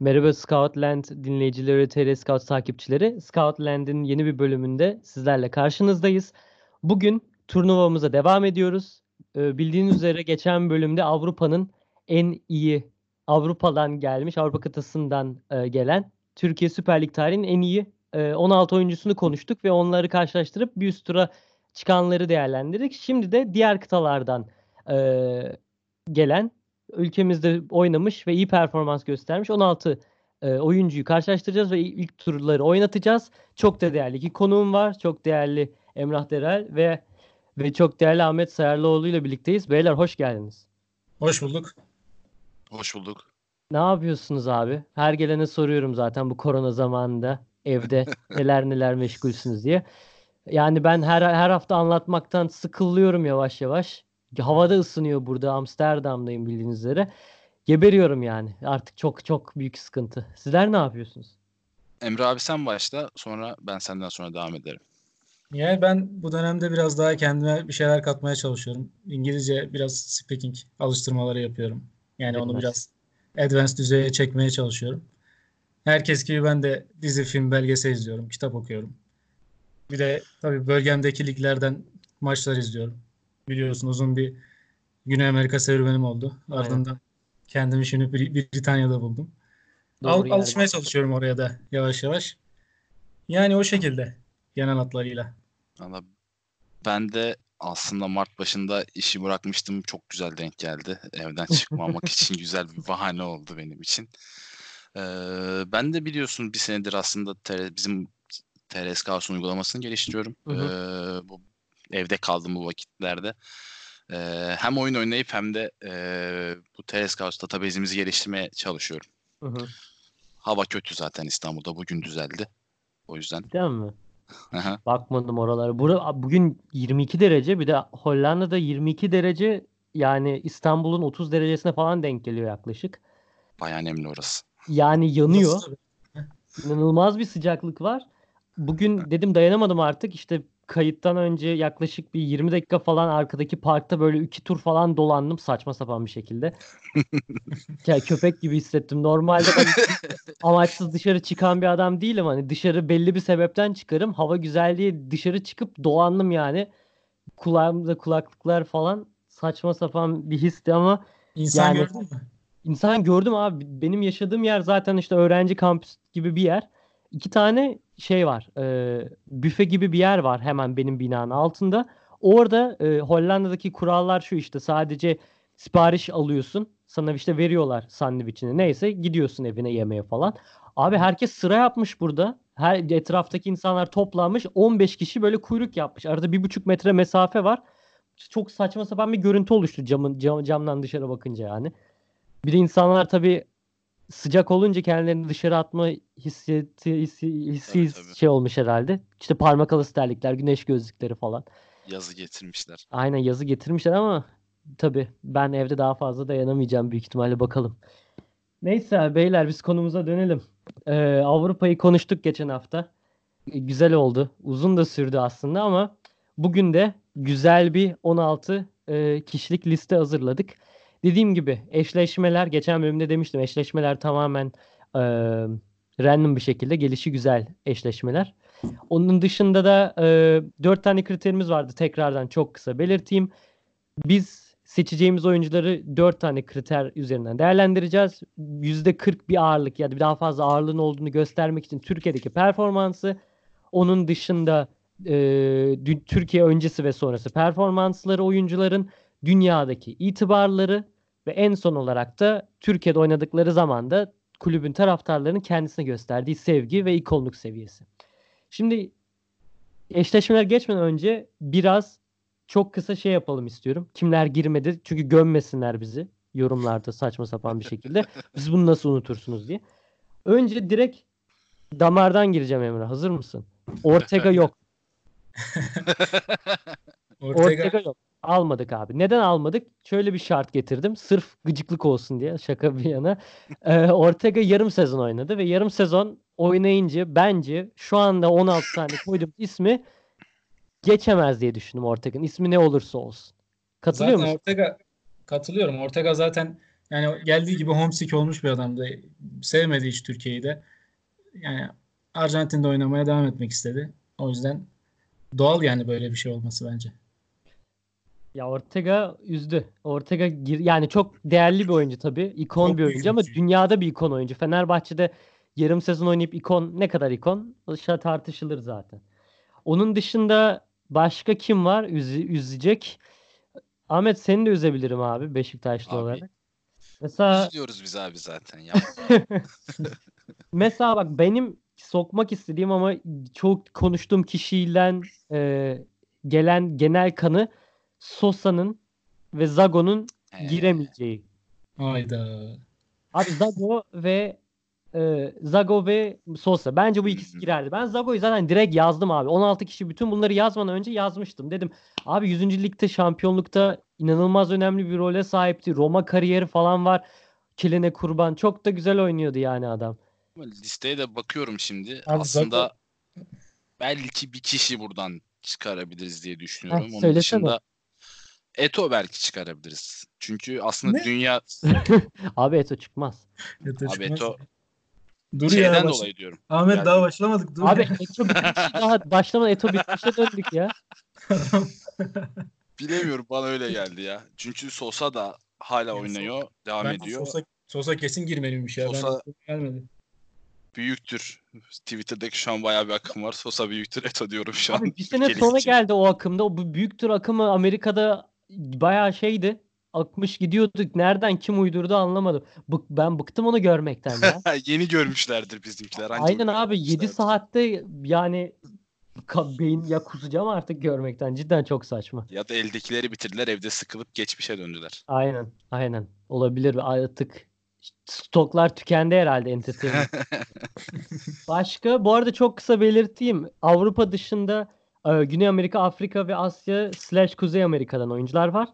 Merhaba Scoutland dinleyicileri, TR Scout takipçileri. Scoutland'in yeni bir bölümünde sizlerle karşınızdayız. Bugün turnuvamıza devam ediyoruz. Ee, bildiğiniz üzere geçen bölümde Avrupa'nın en iyi Avrupa'dan gelmiş, Avrupa kıtasından e, gelen Türkiye Süper Lig tarihinin en iyi e, 16 oyuncusunu konuştuk ve onları karşılaştırıp bir üst tura çıkanları değerlendirdik. Şimdi de diğer kıtalardan e, gelen ülkemizde oynamış ve iyi performans göstermiş 16 e, oyuncuyu karşılaştıracağız ve ilk turları oynatacağız. Çok da değerli iki konuğum var. Çok değerli Emrah Derel ve ve çok değerli Ahmet Sayarlıoğlu ile birlikteyiz. Beyler hoş geldiniz. Hoş bulduk. Hoş bulduk. Ne yapıyorsunuz abi? Her gelene soruyorum zaten bu korona zamanında evde neler neler meşgulsünüz diye. Yani ben her her hafta anlatmaktan sıkılıyorum yavaş yavaş. Havada ısınıyor burada. Amsterdam'dayım bildiğiniz üzere. Geberiyorum yani. Artık çok çok büyük sıkıntı. Sizler ne yapıyorsunuz? Emre abi sen başla sonra ben senden sonra devam ederim. Yani ben bu dönemde biraz daha kendime bir şeyler katmaya çalışıyorum. İngilizce biraz speaking alıştırmaları yapıyorum. Yani onu biraz advanced düzeye çekmeye çalışıyorum. Herkes gibi ben de dizi, film, belgesel izliyorum, kitap okuyorum. Bir de tabii bölgemdeki liglerden maçlar izliyorum. Biliyorsun uzun bir Güney Amerika serüvenim oldu. Aynen. Ardından kendimi şimdi Bri- Britanya'da buldum. Doğru Al, yani. alışmaya çalışıyorum oraya da yavaş yavaş. Yani o şekilde genel hatlarıyla. Valla ben de aslında Mart başında işi bırakmıştım. Çok güzel denk geldi. Evden çıkmamak için güzel bir bahane oldu benim için. Ee, ben de biliyorsun bir senedir aslında TR, bizim TR Scouts'un uygulamasını geliştiriyorum. Hı Ee, bu evde kaldım bu vakitlerde. Ee, hem oyun oynayıp hem de e, bu TR Scouts database'imizi geliştirmeye çalışıyorum. Hı hı. Hava kötü zaten İstanbul'da. Bugün düzeldi. O yüzden. Değil mi? Bakmadım oralara. Bura, bugün 22 derece bir de Hollanda'da 22 derece yani İstanbul'un 30 derecesine falan denk geliyor yaklaşık. Bayağı nemli orası. Yani yanıyor. Nasıl? İnanılmaz bir sıcaklık var. Bugün dedim dayanamadım artık. İşte kayıttan önce yaklaşık bir 20 dakika falan arkadaki parkta böyle iki tur falan dolandım saçma sapan bir şekilde. Ya köpek gibi hissettim. Normalde ben amaçsız dışarı çıkan bir adam değilim. Hani dışarı belli bir sebepten çıkarım. Hava güzel diye dışarı çıkıp dolandım yani. Kulağımda kulaklıklar falan saçma sapan bir histi ama İnsan Yani- gördün mü? İnsan gördüm abi. Benim yaşadığım yer zaten işte öğrenci kampüsü gibi bir yer. İki tane şey var. E, büfe gibi bir yer var hemen benim binanın altında. Orada e, Hollanda'daki kurallar şu işte sadece sipariş alıyorsun. Sana işte veriyorlar sandviçini. Neyse gidiyorsun evine yemeğe falan. Abi herkes sıra yapmış burada. Her etraftaki insanlar toplanmış. 15 kişi böyle kuyruk yapmış. Arada bir buçuk metre mesafe var. Çok saçma sapan bir görüntü oluştu camın cam- camdan dışarı bakınca yani. Bir de insanlar tabii sıcak olunca kendilerini dışarı atma hissiyeti, hissi, hissi Tabii, tabii. şey olmuş herhalde. İşte parmak arası terlikler, güneş gözlükleri falan. Yazı getirmişler. Aynen yazı getirmişler ama tabii ben evde daha fazla dayanamayacağım büyük ihtimalle bakalım. Neyse beyler biz konumuza dönelim. Ee, Avrupa'yı konuştuk geçen hafta. E, Güzel oldu. Uzun da sürdü aslında ama bugün de güzel bir 16 e, kişilik liste hazırladık. Dediğim gibi eşleşmeler geçen bölümde demiştim eşleşmeler tamamen e, random bir şekilde gelişi güzel eşleşmeler. Onun dışında da e, 4 tane kriterimiz vardı tekrardan çok kısa belirteyim. Biz seçeceğimiz oyuncuları 4 tane kriter üzerinden değerlendireceğiz. %40 bir ağırlık ya da daha fazla ağırlığın olduğunu göstermek için Türkiye'deki performansı. Onun dışında e, Türkiye öncesi ve sonrası performansları oyuncuların dünyadaki itibarları ve en son olarak da Türkiye'de oynadıkları zaman da kulübün taraftarlarının kendisine gösterdiği sevgi ve ikonluk seviyesi. Şimdi eşleşmeler geçmeden önce biraz çok kısa şey yapalım istiyorum. Kimler girmedi? Çünkü gömmesinler bizi yorumlarda saçma sapan bir şekilde. Siz bunu nasıl unutursunuz diye. Önce direkt damardan gireceğim Emre. Hazır mısın? Ortega yok. Ortega, Ortega yok. Almadık abi. Neden almadık? Şöyle bir şart getirdim. Sırf gıcıklık olsun diye. Şaka bir yana. Ee, Ortega yarım sezon oynadı ve yarım sezon oynayınca bence şu anda 16 tane koyduğum ismi geçemez diye düşündüm Ortega'nın. İsmi ne olursa olsun. Katılıyor zaten musun? Ortega katılıyorum. Ortega zaten Yani geldiği gibi homesick olmuş bir adamdı. Sevmedi hiç Türkiye'yi de. Yani Arjantin'de oynamaya devam etmek istedi. O yüzden doğal yani böyle bir şey olması bence. Ya Ortega üzdü. Ortega gir, yani çok değerli bir oyuncu tabii. İkon Çok bir oyuncu ama dünyada bir ikon oyuncu. Fenerbahçe'de yarım sezon oynayıp ikon ne kadar ikon? O şey tartışılır zaten. Onun dışında başka kim var üze- üzecek? Ahmet seni de üzebilirim abi Beşiktaşlı Abi, olarak. Mesela Üzülüyoruz biz abi zaten ya. Mesela bak benim sokmak istediğim ama çok konuştuğum kişiyle e, gelen genel kanı Sosa'nın ve Zago'nun giremeyeceği. Hayda. Abi Zago ve e, Zago ve Sosa. Bence bu ikisi girerdi. Ben Zago'yu zaten direkt yazdım abi. 16 kişi bütün bunları yazmadan önce yazmıştım. Dedim abi 100. ligde şampiyonlukta inanılmaz önemli bir role sahipti. Roma kariyeri falan var. Kiline kurban. Çok da güzel oynuyordu yani adam. Listeye de bakıyorum şimdi. Abi Aslında belki bir kişi buradan çıkarabiliriz diye düşünüyorum. Onun söylesene. dışında Eto belki çıkarabiliriz. Çünkü aslında Ne? dünya Abi Eto çıkmaz. Yeter abi çıkmaz. Eto Dur şeyden ya. baş- dolayı diyorum. Ahmet Geldi. daha başlamadık. Dur. Abi ya. Eto bitmiş daha başlamadan Eto bitmişe döndük ya. Bilemiyorum bana öyle geldi ya. Çünkü Sosa da hala Yani oynuyor, devam Ben ediyor. Sosa, Sosa kesin girmeliymiş ya. Sosa- Ben gelmedi. Büyüktür. Twitter'daki şu an bayağı bir akım var. Sosa büyüktür, Eto diyorum şu an. Abi bir sene sonra için. geldi o akımda. O bu büyük tur akımı Amerika'da bayağı şeydi. Akmış gidiyorduk. Nereden kim uydurdu anlamadım. Bık, ben bıktım onu görmekten ya. Yeni görmüşlerdir bizimkiler. anca Aynen abi 7 görmüşlerdir. saatte yani beyin ya kusacağım artık görmekten. Cidden çok saçma. Ya da eldekileri bitirdiler, evde sıkılıp geçmişe döndüler. Aynen. Aynen. Olabilir artık. Stoklar tükendi herhalde entertainment. Başka bu arada çok kısa belirteyim. Avrupa dışında e, Güney Amerika, Afrika ve Asya slash Kuzey Amerika'dan oyuncular var.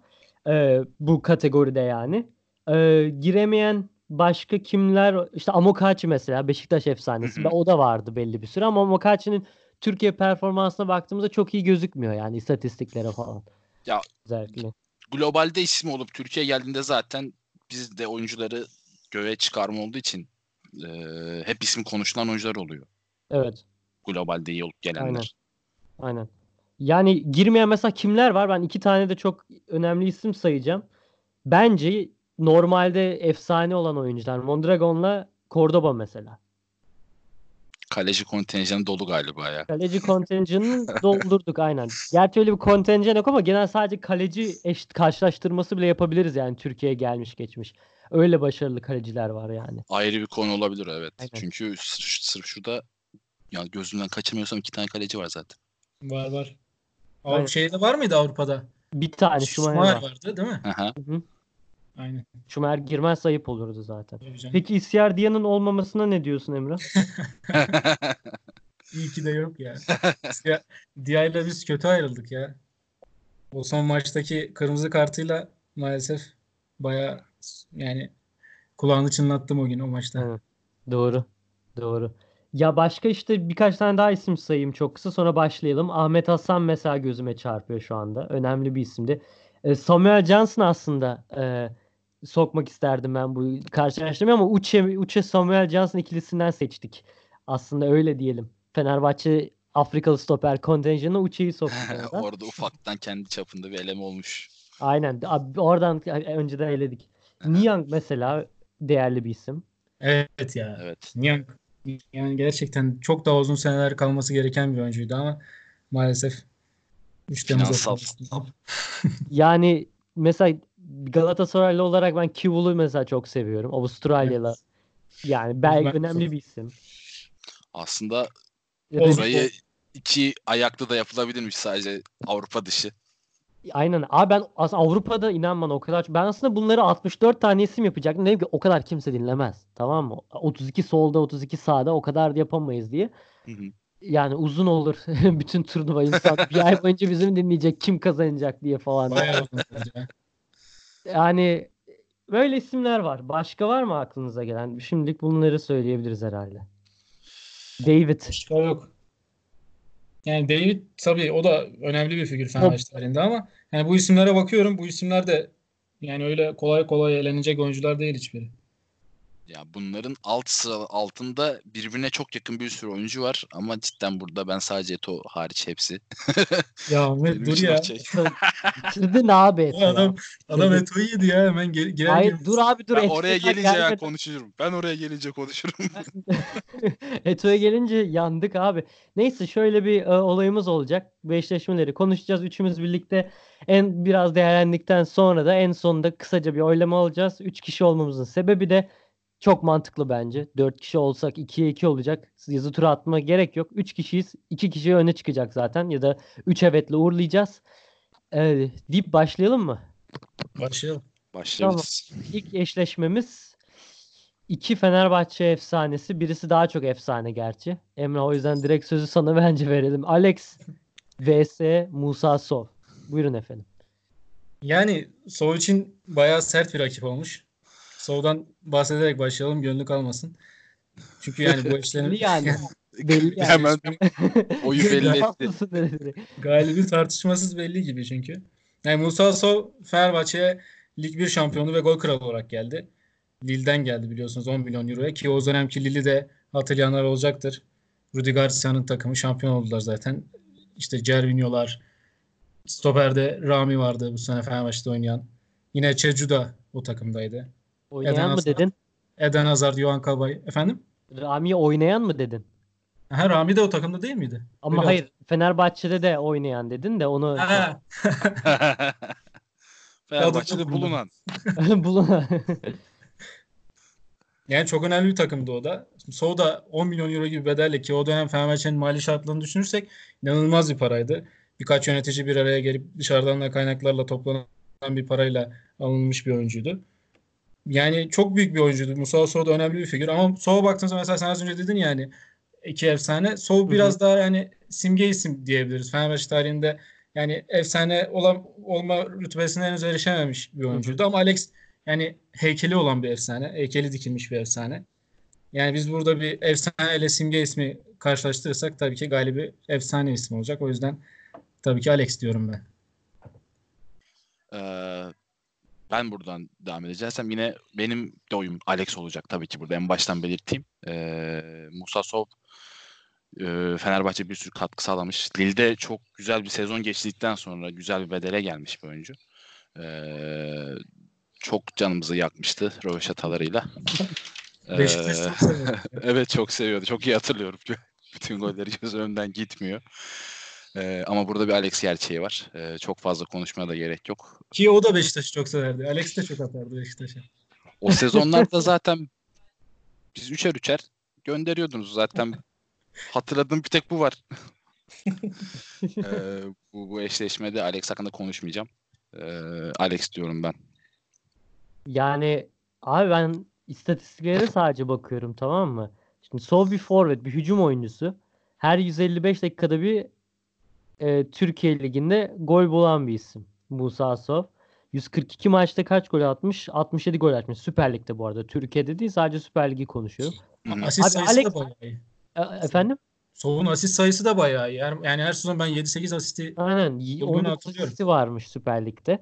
E, bu kategoride yani. E, giremeyen başka kimler? İşte Amokachi mesela Beşiktaş efsanesi. O da vardı belli bir süre ama Amokachi'nin Türkiye performansına baktığımızda çok iyi gözükmüyor yani istatistiklere falan. Ya, Özellikle. Globalde ismi olup Türkiye geldiğinde zaten biz de oyuncuları göğe çıkarma olduğu için e, hep ismi konuşulan oyuncular oluyor. Evet. Globalde iyi olup gelenler. Aynen. Aynen. Yani girmeyen mesela kimler var? Ben iki tane de çok önemli isim sayacağım. Bence normalde efsane olan oyuncular. Mondragon'la Cordoba mesela. Kaleci kontenjanı dolu galiba ya. Kaleci kontenjanını doldurduk aynen. Gerçi öyle bir kontenjan yok ama genel sadece kaleci eşit karşılaştırması bile yapabiliriz yani Türkiye'ye gelmiş geçmiş. Öyle başarılı kaleciler var yani. Ayrı bir konu olabilir evet. Aynen. Çünkü sırf, sırf şurada ya gözümden kaçırmıyorsam iki tane kaleci var zaten. Var var. Avrupa şeyde var mıydı Avrupa'da? Bir tane Schumacher Schumacher var. vardı değil mi? Aha. Hı hı. Aynen. Schumacher girmez ayıp olurdu zaten. Peki Icardia'nın olmamasına ne diyorsun Emrah? İyi ki de yok ya. ya Diay'la biz kötü ayrıldık ya. O son maçtaki kırmızı kartıyla maalesef baya yani kulağını çınlattım o gün o maçta. Evet. Doğru. Doğru. Ya başka işte birkaç tane daha isim sayayım çok kısa sonra başlayalım. Ahmet Hasan mesela gözüme çarpıyor şu anda. Önemli bir isimdi. E, Samuel Johnson aslında e, sokmak isterdim ben bu karşılaştırmayı ama Uche, Uche Samuel Johnson ikilisinden seçtik. Aslında öyle diyelim. Fenerbahçe Afrikalı stoper kontenjanına Uche'yi soktuk. oradan. Orada ufaktan kendi çapında bir eleme olmuş. Aynen. Abi, oradan önceden eledik. Niang mesela değerli bir isim. Evet ya. Evet. Niang yani gerçekten çok daha uzun seneler kalması gereken bir oyuncuydu ama maalesef 3 Temmuz'da Finansal. Yani mesela Galatasaraylı olarak ben Kivul'u mesela çok seviyorum. Avustralyalı. Yani belki Ben- önemli bir isim. Aslında burayı iki ayaklı da yapılabilirmiş sadece Avrupa dışı. Aynen. Abi ben aslında Avrupa'da inan bana o kadar ben aslında bunları 64 tane isim yapacaktım. Dedim ki o kadar kimse dinlemez. Tamam mı? 32 solda 32 sağda o kadar yapamayız diye. Hı hı. Yani uzun olur bütün turnuva insan bir ay boyunca bizim dinleyecek kim kazanacak diye falan. Yani böyle isimler var. Başka var mı aklınıza gelen? Şimdilik bunları söyleyebiliriz herhalde. David. Başka yok. Yani David tabii o da önemli bir figür Fenerbahçe tarihinde ama yani bu isimlere bakıyorum. Bu isimler de Yani öyle kolay kolay elenecek oyuncular değil hiçbiri. Ya bunların alt sıra altında birbirine çok yakın bir sürü oyuncu var ama cidden burada ben sadece Eto hariç hepsi. Ya Ahmet dur ya. okey. Bitirdin abi Eto ya. adam adam Eto'yu yedi ya hemen gel, girer Hayır girmez. dur abi dur. Ben oraya gelince ya gelmeden- konuşurum. Ben oraya gelince konuşurum. Eto'ya gelince yandık abi. Neyse şöyle bir e, olayımız olacak. Bu eşleşmeleri konuşacağız. Üçümüz birlikte en biraz değerlendikten sonra da en sonunda kısaca bir oylama alacağız. Üç kişi olmamızın sebebi de çok mantıklı bence. Dört kişi olsak 2'ye 2 olacak. Yazı tura atma gerek yok. Üç kişiyiz. İki kişi öne çıkacak zaten. Ya da üç evetle uğurlayacağız. Ee, deyip başlayalım mı? Başlayalım. Başlayabiliriz. İlk eşleşmemiz iki Fenerbahçe efsanesi. Birisi daha çok efsane gerçi. Emre o yüzden direkt sözü sana bence verelim. Alex vs Musa Sov. Buyurun efendim. Yani Sov için bayağı sert bir rakip olmuş. Sov'dan bahsederek başlayalım gönlü kalmasın. Çünkü yani bu işlerin Belli yani. Belli yani. Hemen oyu belli etti. Galibi tartışmasız belli gibi çünkü. Yani Musa Sov Fenerbahçe'ye Lig 1 şampiyonu ve gol kralı olarak geldi. Lille'den geldi biliyorsunuz 10 milyon euroya ki o dönemki Lille'i de hatırlayanlar olacaktır. Rudi Garcia'nın takımı şampiyon oldular zaten. İşte Cervinho'lar, Stoper'de Rami vardı bu sene Fenerbahçe'de oynayan. Yine Çecu da o takımdaydı. Oynayan Eden mı Hazard. dedin? Eden Hazard, Johan Kabay. Efendim? Rami'ye oynayan mı dedin? Ha, Rami de o takımda değil miydi? Ama Öyle hayır Fenerbahçe'de de oynayan dedin de onu Ha, Fenerbahçe'de bulunan. Bulun. Yani çok önemli bir takımdı o da. Sov da 10 milyon euro gibi bedelle ki o dönem Fenerbahçe'nin mali şartlarını düşünürsek inanılmaz bir paraydı. Birkaç yönetici bir araya gelip dışarıdan da kaynaklarla toplanan bir parayla alınmış bir oyuncuydu. Yani çok büyük bir oyuncuydu. Musa Sov da önemli bir figür. Ama Sov'a baktığınızda mesela sen az önce dedin yani iki efsane. Hı. biraz daha yani simge isim diyebiliriz. Fenerbahçe tarihinde yani efsane olan, olma rütbesine henüz erişememiş bir oyuncuydu. Ama Alex yani heykeli olan bir efsane. Heykeli dikilmiş bir efsane. Yani biz burada bir efsane ile simge ismi karşılaştırırsak tabii ki galibi efsane isim olacak. O yüzden tabii ki Alex diyorum ben. Ee, ben buradan devam edeceğim. Yine benim de oyum Alex olacak tabii ki burada en baştan belirteyim. Ee, Musa Sov e, Fenerbahçe bir sürü katkı sağlamış. Lille'de çok güzel bir sezon geçtikten sonra güzel bir bedele gelmiş bir oyuncu. Ee, çok canımızı yakmıştı röveşatalarıyla. Ee, evet çok seviyordu. Çok iyi hatırlıyorum. Bütün golleri göz önünden gitmiyor. Ee, ama burada bir Alex gerçeği var. Ee, çok fazla konuşmaya da gerek yok. Ki o da Beşiktaş'ı çok severdi. Alex de çok atardı Beşiktaş'a. O sezonlarda zaten biz üçer üçer gönderiyordunuz zaten. Hatırladığım bir tek bu var. Ee, bu, bu eşleşmede Alex hakkında konuşmayacağım. Ee, Alex diyorum ben. Yani abi ben istatistiklere sadece bakıyorum tamam mı? Şimdi sol bir forvet, bir hücum oyuncusu. Her 155 dakikada bir e, Türkiye Ligi'nde gol bulan bir isim. Musa Sov. 142 maçta kaç gol atmış? 67 gol atmış. Süper Lig'de bu arada. Türkiye'de değil sadece Süper Lig'i hı. Asist Abi sayısı Alex- da bayağı iyi. E, efendim? Sov'un asist sayısı da bayağı iyi. Her- Yani her sezon ben 7-8 asisti Aynen. y- Bulduğunu 19 hatırlıyorum. asisti varmış Süper Lig'de.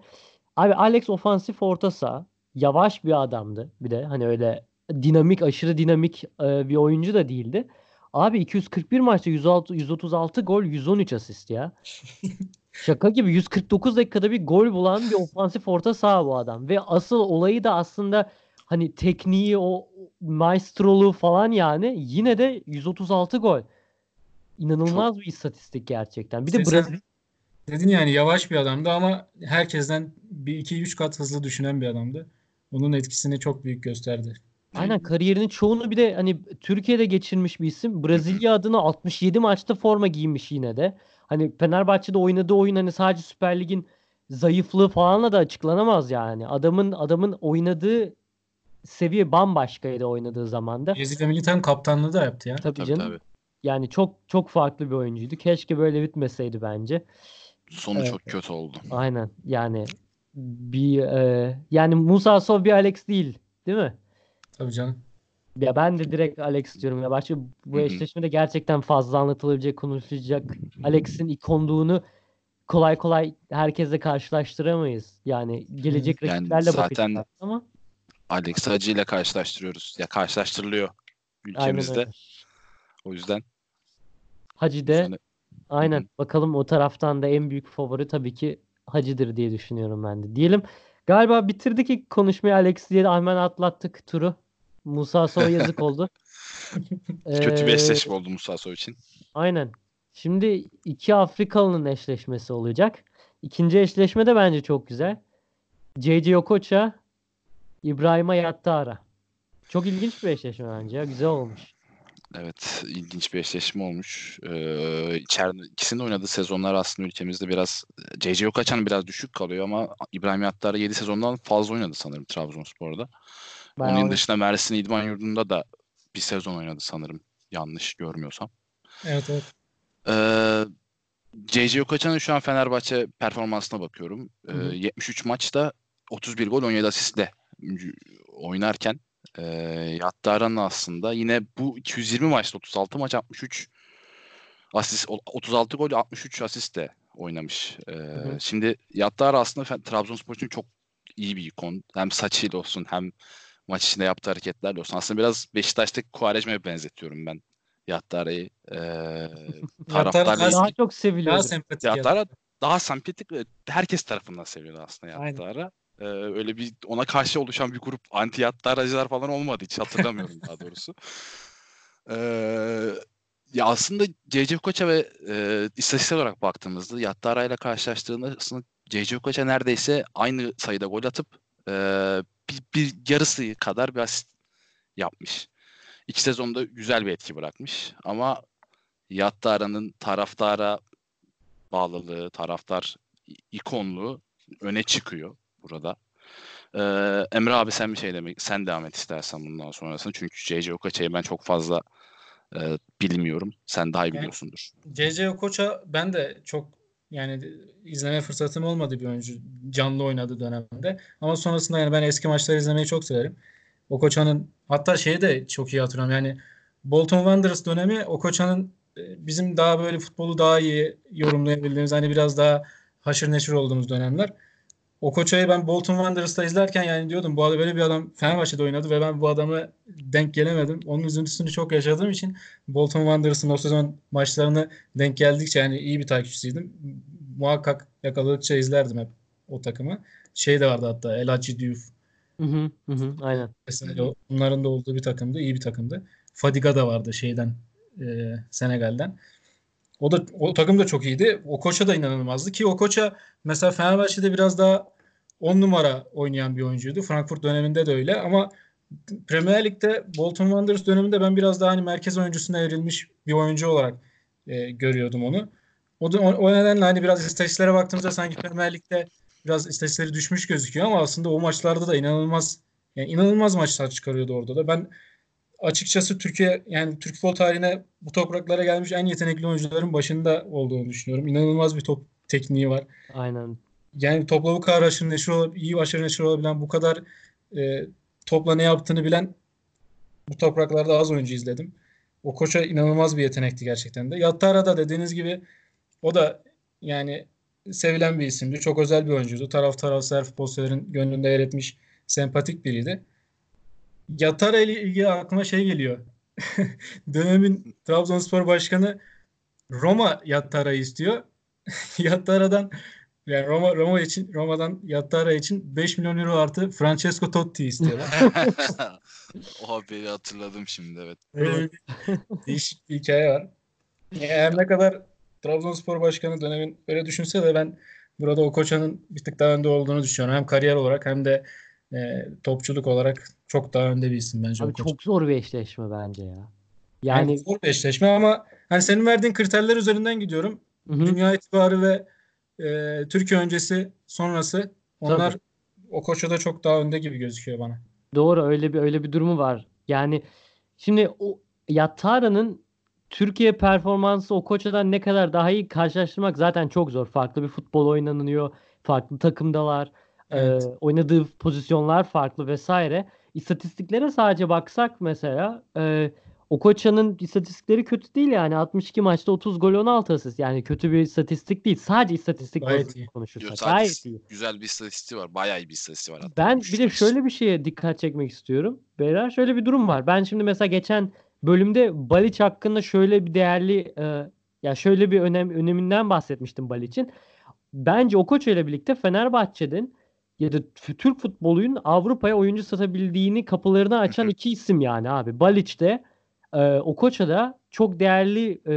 Abi Alex ofansif orta saha. Yavaş bir adamdı. Bir de hani öyle dinamik, aşırı dinamik e, bir oyuncu da değildi. Abi 241 maçta 106, 136 gol, 113 asist ya. Şaka gibi 149 dakikada bir gol bulan bir ofansif orta saha bu adam. Ve asıl olayı da aslında hani tekniği, o maestroluğu falan yani yine de 136 gol. İnanılmaz bir istatistik gerçekten. Bir de Brezilya dedin yani yavaş bir adamdı ama herkesten bir iki üç kat hızlı düşünen bir adamdı. Onun etkisini çok büyük gösterdi. Aynen kariyerinin çoğunu bir de hani Türkiye'de geçirmiş bir isim. Brezilya adına 67 maçta forma giymiş yine de. Hani Fenerbahçe'de oynadığı oyun hani sadece Süper Lig'in zayıflığı falanla da açıklanamaz yani. Adamın adamın oynadığı seviye bambaşkaydı oynadığı zamanda. Brezilya milli takım kaptanlığı da yaptı ya. Tabii Tabii canım. tabii. Yani çok çok farklı bir oyuncuydu. Keşke böyle bitmeseydi bence. Sonu Evet. çok kötü oldu. Aynen. Yani bir e, yani Musa Sov bir Alex değil, değil mi? Tabii canım. Ya ben de direkt Alex diyorum ya. Başka bu eşleşmede gerçekten fazla anlatılabilecek, konuşulacak Alex'in ikonluğunu kolay kolay herkesle karşılaştıramayız. Yani gelecek Yani rakiplerle zaten- bakacağız ama Alex Hacı ile karşılaştırıyoruz. Ya karşılaştırılıyor ülkemizde. O yüzden Hacı de Yani- aynen Hı hı. bakalım o taraftan da en büyük favori tabii ki Hacı'dır diye düşünüyorum ben de. Diyelim galiba bitirdik ilk konuşmayı Alex diye hemen atlattık turu. Musa Sova yazık oldu. kötü bir Ee, eşleşme oldu Musa Sow için. Aynen. Şimdi iki Afrikalı'nın eşleşmesi olacak. İkinci eşleşme de bence çok güzel. JJ Okocha, İbrahim Yattara. Çok ilginç bir eşleşme bence ya. Güzel olmuş. Evet, ilginç bir eşleşme olmuş. Ee, içeride ikisinin oynadığı sezonlar aslında ülkemizde biraz C.C. Okaçan biraz düşük kalıyor ama İbrahim Yattar 7 sezondan fazla oynadı sanırım Trabzonspor'da. Bayağı Onun dışında Mersin İdman Yurdu'nda da bir sezon oynadı sanırım. Yanlış görmüyorsam. Evet evet. Ee, C.C. Okaçan'ın şu an Fenerbahçe performansına bakıyorum. Ee, Hı hı. 73 maçta 31 gol 17 asistle oynarken e, Yattara'nın aslında yine bu 220 maçta 36 maç 63 asist 36 gol 63 asistle oynamış. Ee, hı. Şimdi Yattara aslında Trabzonspor için çok iyi bir ikon. Hem saçıyla olsun hem maç içinde yaptığı hareketlerle olsun. Aslında biraz Beşiktaş'taki Kuvarecme'ye benzetiyorum ben Yattara'yı. Ee, taraftarla daha- çok seviliyor. Daha sempatik. ya. Yattara daha sempatik ve herkes tarafından seviyordu aslında. Yattara. Ee, öyle bir ona karşı oluşan bir grup anti Yattaracılar falan olmadı hiç hatırlamıyorum daha doğrusu. Ee, ya aslında C.C. Koç'a ve e, istatistik olarak baktığımızda Yattara ile karşılaştığında aslında C.C. Koç'a neredeyse aynı sayıda gol atıp e, bir, bir yarısı kadar bir asist yapmış. İki sezonda güzel bir etki bırakmış ama Yattara'nın taraftara bağlılığı, taraftar ikonluğu öne çıkıyor burada. Ee, Emre abi sen bir şey demek, sen devam et istersen bundan sonrasında. Çünkü C.C. Okaçay'ı ben çok fazla e, bilmiyorum. Sen daha iyi biliyorsundur. C.C. Okocha ben de çok yani izleme fırsatım olmadı bir oyuncu canlı oynadığı dönemde. Ama sonrasında yani ben eski maçları izlemeyi çok severim. Okocha'nın hatta şeyi de çok iyi hatırlıyorum. Yani Bolton Wanderers dönemi Okocha'nın e, bizim daha böyle futbolu daha iyi yorumlayabildiğimiz hani biraz daha haşır neşir olduğumuz dönemler. Okocha'yı ben Bolton Wanderers'ta izlerken yani diyordum bu adam böyle bir adam Fenerbahçe'de oynadı ve ben bu adamı denk gelemedim. Onun üzüntüsünü çok yaşadığım için Bolton Wanderers'ın o sezon maçlarını denk geldikçe yani iyi bir takipçisiydim. Muhakkak yakaladıkça izlerdim hep o takımı. Şey de vardı hatta El Hadji Diouf. Hı hı, hı aynen. Mesela o- bunların da olduğu bir takımdı. iyi bir takımdı. Fadiga da vardı şeyden e, Senegal'den. O da o takım da çok iyiydi. O koça da inanılmazdı ki o koça mesela Fenerbahçe'de biraz daha 10 numara oynayan bir oyuncuydu. Frankfurt döneminde de öyle ama Premier Lig'de Bolton Wanderers döneminde ben biraz daha hani merkez oyuncusuna evrilmiş bir oyuncu olarak e, görüyordum onu. O, da, o, nedenle hani biraz istatistiklere baktığımızda sanki Premier Lig'de biraz istatistikleri düşmüş gözüküyor ama aslında o maçlarda da inanılmaz yani inanılmaz maçlar çıkarıyordu orada da. Ben açıkçası Türkiye yani Türk futbol tarihine bu topraklara gelmiş en yetenekli oyuncuların başında olduğunu düşünüyorum. İnanılmaz bir top tekniği var. Aynen. Yani topla bu kadar aşırı neşir olab- iyi aşırı neşir olabilen bu kadar e, topla ne yaptığını bilen bu topraklarda az oyuncu izledim. O koça inanılmaz bir yetenekti gerçekten de. Yattara da dediğiniz gibi o da yani sevilen bir isimdi. Çok özel bir oyuncuydu. Taraf taraftar futbol severin gönlünde yer etmiş sempatik biriydi. Yattara ile ilgili aklıma şey geliyor. Dönemin Trabzonspor Başkanı Roma Yattara'yı istiyor. Yattara'dan yani Roma Roma için Roma'dan Yattara için 5 milyon euro artı Francesco Totti istiyorlar. o haberi hatırladım şimdi evet. Öyle bir değişik bir hikaye var. Yani her ne kadar Trabzonspor Başkanı dönemin öyle düşünse de ben burada o koçanın bir tık daha önde olduğunu düşünüyorum. Hem kariyer olarak hem de e, topçuluk olarak çok daha önde bir isim bence Abi koç. çok zor bir eşleşme bence ya. Yani Yani zor bir eşleşme ama hani senin verdiğin kriterler üzerinden gidiyorum. hı hı, Dünya itibarı ve e, Türkiye öncesi sonrası onlar Tabii. o koçada çok daha önde gibi gözüküyor bana. doğru öyle bir öyle bir durumu var. Yani şimdi o Yattara'nın Türkiye performansı o koçadan ne kadar daha iyi karşılaştırmak zaten çok zor. Farklı bir futbol oynanıyor. Farklı takımdalar. Evet. Ee, oynadığı pozisyonlar farklı vesaire. İstatistiklere sadece baksak mesela e, Okoça'nın istatistikleri kötü değil yani. 62 maçta 30 gol 16 asist. Yani kötü bir istatistik değil. Sadece istatistik Gayet iyi. konuşursak. Sadece Gayet iyi. Güzel bir istatistiği var. Bayağı iyi bir istatistiği var hatta. Ben bir de şöyle bir şeye dikkat çekmek istiyorum. Beyler şöyle bir durum var. Ben şimdi mesela geçen bölümde Baliç hakkında şöyle bir değerli e, ya şöyle bir önem öneminden bahsetmiştim Baliç'in. Bence Okocha ile birlikte Fenerbahçe'nin ya da Türk futbolunun Avrupa'ya oyuncu satabildiğini kapılarını açan iki isim yani abi. Baliç de e, Okocha da çok değerli e,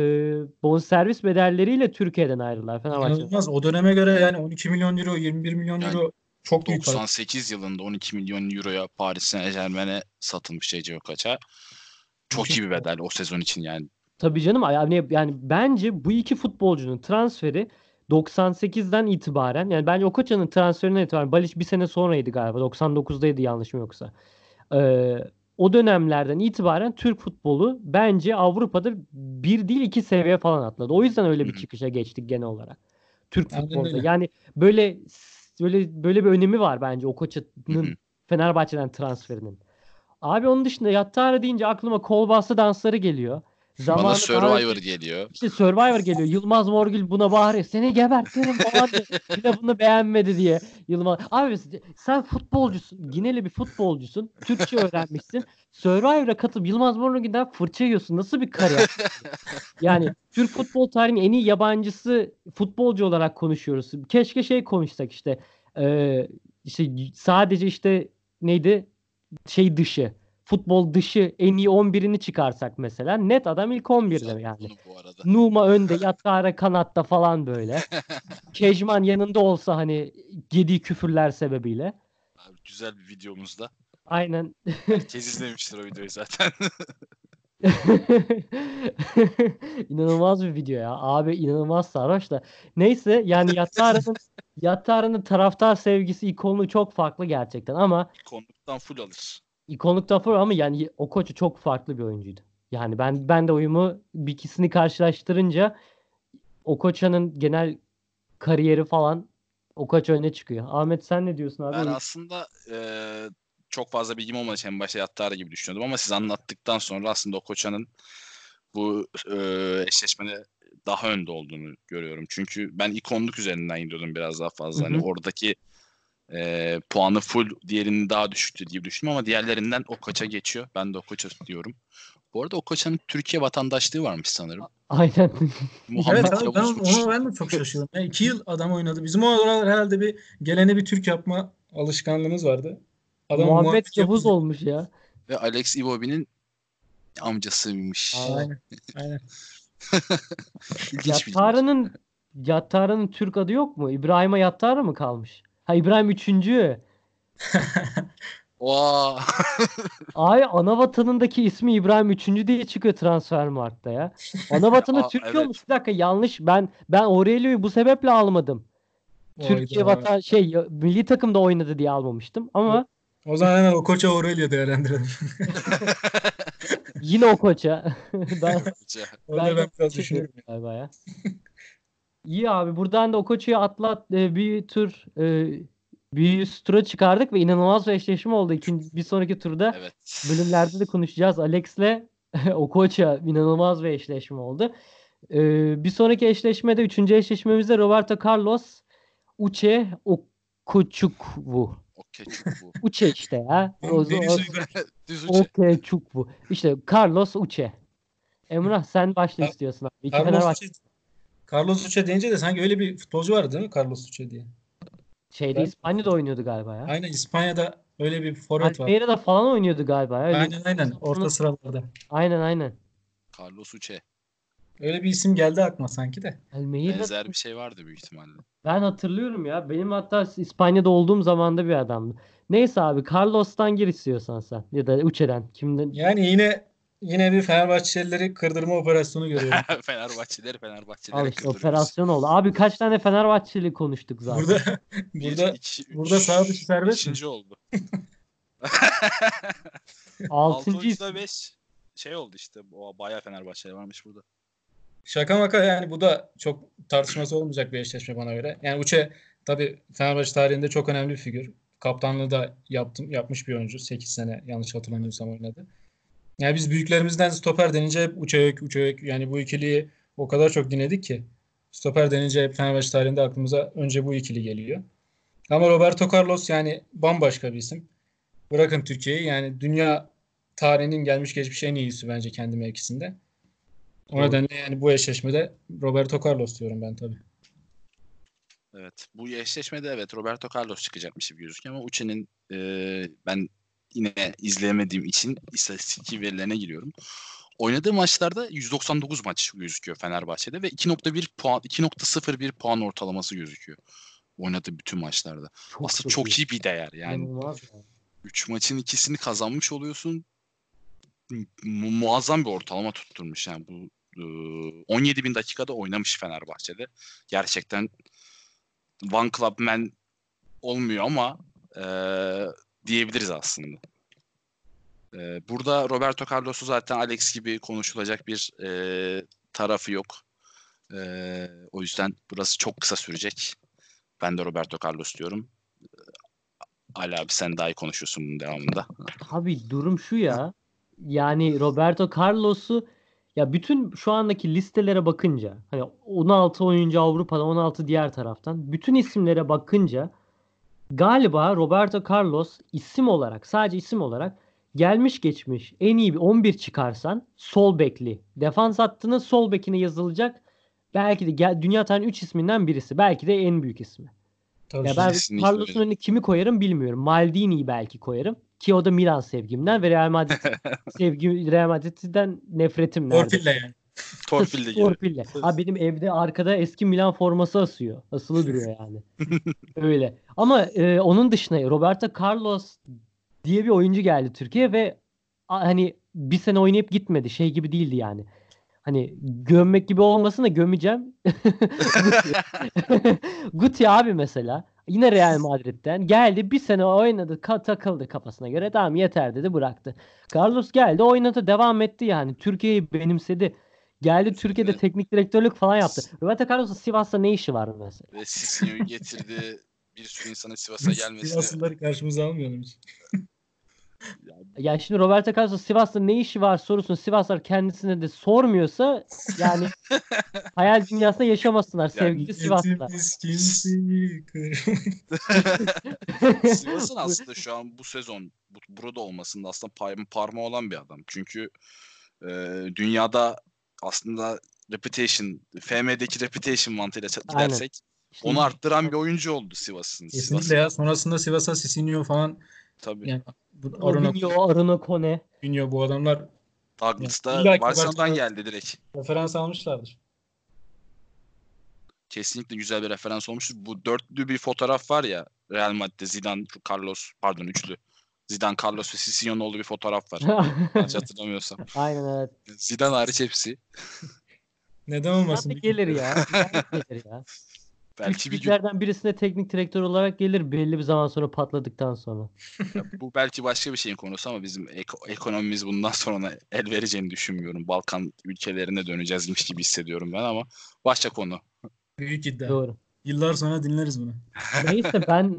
bonservis bedelleriyle Türkiye'den ayrıldılar Fenerbahçe. İnanılmaz. O döneme göre yani 12 milyon euro, 21 milyon Yani euro çok büyük para. 98 yılında 12 milyon euroya Paris Saint Germain'e satılmış Ece Okaç'a. Çok iyi bir bedel o sezon için yani. Tabii canım yani yani bence bu iki futbolcunun transferi 98'den itibaren yani bence Okoça'nın transferinden itibaren Baliç bir sene sonraydı galiba 99'daydı yanlışım yoksa. Ee, o dönemlerden itibaren Türk futbolu bence Avrupa'da bir değil iki seviye falan atladı. O yüzden öyle bir çıkışa geçtik genel olarak. Türk öyle. Yani böyle böyle böyle bir önemi var bence hı. Okoça'nın Fenerbahçe'den transferinin. Abi onun dışında Yattara deyince aklıma kol bastı dansları geliyor. Bana Zamanı Survivor geliyor. işte Survivor geliyor. Yılmaz Morgül buna bağırıyor. Seni gebertirim falan diye. Bunu beğenmedi diye. Yılmaz. Abi sen futbolcusun. Gineli bir futbolcusun. Türkçe öğrenmişsin. Survivor'a katılıp Yılmaz Morgül'den fırça yiyorsun. Nasıl bir kariyer? yani Türk futbol tarihinin en iyi yabancısı futbolcu olarak konuşuyoruz. Keşke şey konuşsak işte. Ee, işte sadece işte neydi? Şey dışı. Futbol dışı en iyi 11'ini çıkarsak mesela. Net adam ilk 11'de Güzel yani. Numa önde, Yattara kanatta falan böyle. Kejman yanında olsa hani yediği küfürler sebebiyle. Abi, güzel bir videomuzda. Aynen. Herkes izlemiştir o videoyu zaten. inanılmaz bir video ya. Abi inanılmaz sarhoş da. Neyse yani Yattara'nın Yattara'nın taraftar sevgisi ikonluğu çok farklı gerçekten ama Konuktan full alır. İkonlukta falan ama yani o koçu çok farklı bir oyuncuydu. Yani ben ben de uyumu bir ikisini karşılaştırınca Okoça'nın genel kariyeri falan Okoça öne çıkıyor. Ahmet sen ne diyorsun abi? Ben aslında eee, çok fazla bilgim olmadığı için en başta Yattara gibi düşünüyordum ama siz anlattıktan sonra aslında o koçanın bu eee eşleşmede daha önde olduğunu görüyorum. Çünkü ben ikonluk üzerinden gidiyordum biraz daha fazla. Hı Hani hı. oradaki eee, puanı full, diğerinin daha düşüktü diye düşündüm ama diğerlerinden o koça geçiyor. Ben de o koça diyorum. Bu arada o koçanın Türkiye vatandaşlığı varmış sanırım. Aynen. Muhammed Evet abi ben ona ben de çok şaşırdım. Yani iki yıl adam oynadı. Bizim o aralar herhalde bir gelene bir Türk yapma alışkanlığımız vardı. Adam Muhammed Yavuz olmuş ya. Ve Alex Iwobi'nin amcasıymış. Aynen. Aynen. İlginç Yattara'nın Yattara'nın Türk adı yok mu? İbrahim'e Yattara mı kalmış? Ha İbrahim üçüncü. Oha. Ay ana vatanındaki ismi İbrahim üçüncü diye çıkıyor Transfermarkt'ta ya. Ana vatanı Aa, Türkiye evet. olmuş. Bir dakika yanlış. Ben ben Aurelio'yu bu sebeple almadım. Türkiye Oyda. vatan şey milli takımda oynadı diye almamıştım ama O zaman hemen o koça Aurelio değerlendirelim. yine o koça. ben Orada ben biraz düşünüyorum. galiba ya. İyi abi buradan da o koçuyu atlat e, bir tur e, bir üst tura çıkardık ve inanılmaz bir eşleşme oldu. İkinci, bir sonraki turda Evet. bölümlerde de konuşacağız. Alex'le Okocha inanılmaz bir eşleşme oldu. Ee, bir sonraki eşleşmede, üçüncü eşleşmemizde Roberto Carlos Uche Okochukwu. Bu. Uche işte ya. O, o. Okochukwu. İşte Carlos Uche. Emrah sen başla istiyorsun abi. İki Carlos Uche. Carlos Uche deyince de sanki öyle bir futbolcu vardı değil mi Carlos Uche diye. şeyde Ben- İspanya'da oynuyordu galiba ya. Aynen İspanya'da öyle bir forvet var. Almeyra'da falan oynuyordu galiba. ya. Öyle- Aynen aynen orta sıralarda. Aynen aynen. Carlos Uche. Öyle bir isim geldi aklıma sanki de. Almeyra'da Benzer bir şey vardı büyük ihtimalle. Ben hatırlıyorum ya. Benim hatta İspanya'da olduğum zamanda bir adamdı. Neyse abi Carlos'tan gir istiyorsan sen. Ya da Uçe'den. Kimden? Yani yine yine bir Fenerbahçelileri kırdırma operasyonu görüyorum. Fenerbahçeleri Fenerbahçeleri Al işte operasyon oldu. Abi kaç tane Fenerbahçeli konuştuk zaten. Burada burada burada sağ dışı serbest mi? Beşinci oldu. Altıncı Altıncı isim. da beş şey oldu işte. O bayağı Fenerbahçeli varmış burada. şaka maka yani bu da çok tartışması olmayacak bir eşleşme bana göre. Yani Uche tabii Fenerbahçe tarihinde çok önemli bir figür. Kaptanlığı da yaptım, yapmış bir oyuncu. 8 sene yanlış hatırlamıyorsam oynadı. Yani biz büyüklerimizden stoper denince hep Uçayök, Uçayök yani bu ikiliyi o kadar çok dinledik ki stoper denince hep Fenerbahçe tarihinde aklımıza önce bu ikili geliyor. Ama Roberto Carlos yani bambaşka bir isim. Bırakın Türkiye'yi yani dünya tarihinin gelmiş geçmiş en iyisi bence kendi mevkisinde. O Doğru. nedenle yani bu eşleşmede Roberto Carlos diyorum ben tabii. Evet. Bu eşleşmede evet Roberto Carlos çıkacakmış gibi gözüküyor ama Uçe'nin e, ben yine izleyemediğim için istatistik verilerine giriyorum. Oynadığı maçlarda 199 maç gözüküyor Fenerbahçe'de ve 2.1 puan 2.01 puan ortalaması gözüküyor. Oynadığı bütün maçlarda. Çok, Aslında çok iyi bir değer. Yani İnanılmaz yani. 3 maçın ikisini kazanmış oluyorsun. Mu- muazzam bir ortalama tutturmuş yani bu e, 17 bin dakikada oynamış Fenerbahçe'de. Gerçekten One Club Man olmuyor ama e, diyebiliriz aslında. E, burada Roberto Carlos'u zaten Alex gibi konuşulacak bir e, tarafı yok. E, o yüzden burası çok kısa sürecek. Ben de Roberto Carlos diyorum. Ali abi sen daha iyi konuşuyorsun bunun devamında. Abi durum şu ya. Yani Roberto Carlos'u ya bütün şu andaki listelere bakınca hani 16 oyuncu Avrupa'da 16 diğer taraftan bütün isimlere bakınca galiba Roberto Carlos isim olarak sadece isim olarak gelmiş geçmiş en iyi bir 11 çıkarsan sol bekli defans hattının sol bekine yazılacak belki de gel, dünya tarihinin 3 isminden birisi belki de en büyük ismi. Tabii Ya ben Carlos'un önüne kimi koyarım bilmiyorum. Maldini'yi belki koyarım. Ki o da Milan sevgimden ve Real Madrid sevgi Real Madrid'den nefretim nerede? Torpille yani. Torpille gibi. Torpille. Abi benim evde arkada eski Milan forması asıyor. Asılı duruyor yani. Öyle. Ama e, onun dışında Roberto Carlos diye bir oyuncu geldi Türkiye ve a- hani bir sene oynayıp gitmedi. Şey gibi değildi yani. Hani gömmek gibi olmasın da gömeceğim. Guti abi mesela. Yine Real Madrid'den geldi bir sene oynadı ka- takıldı kafasına göre tamam yeter dedi bıraktı. Carlos geldi oynadı devam etti yani Türkiye'yi benimsedi. Geldi Türkiye'de Evet. teknik direktörlük falan yaptı. Roberto Carlos'un Sivas'ta ne işi var mesela? Ve Sissinio'yu getirdi. Bir sürü insanın Sivas'a gelmesine. Sivaslıları karşımıza almayalım hiç. Ya şimdi Roberto Carlos'un Sivas'ta ne işi var sorusunu Sivaslar kendisine de sormuyorsa yani hayal dünyasında yaşamasınlar sevgili Sivaslılar. Sivas'ın aslında şu an bu sezon bu, burada olmasında aslında parmağı olan bir adam. Çünkü e, dünyada aslında reputation, FM'deki reputation mantığıyla ça- Aynen. gidersek onu arttıran bir oyuncu oldu Sivas'ın. Kesinlikle Sivas'ın. ya. Sonrasında Sivas'a Sisinho falan Tabii. yani bu Aruna Robinho, Aruna Kone. Kunyo bu adamlar Douglas da Barcelona'dan Barcelona- geldi direkt. referans almışlardır. Kesinlikle güzel bir referans olmuştur. Bu dörtlü bir fotoğraf var ya Real Madrid'de Zidane, Carlos, pardon üçlü. Zidane, Carlos ve Sissinio'nun olduğu bir fotoğraf var. Yanlış hatırlamıyorsam. Aynen evet. Zidane hariç hepsi. Neden olmasın? gelir ya. Gelir ya. Belki bir gün birisine teknik direktör olarak gelir belli bir zaman sonra patladıktan sonra. Ya bu belki başka bir şeyin konusu ama bizim eko- ekonomimiz bundan sonra el vereceğini düşünmüyorum. Balkan ülkelerine döneceğizmiş gibi hissediyorum ben ama başka konu. Büyük iddia. Doğru. Yıllar sonra dinleriz bunu. Neyse ben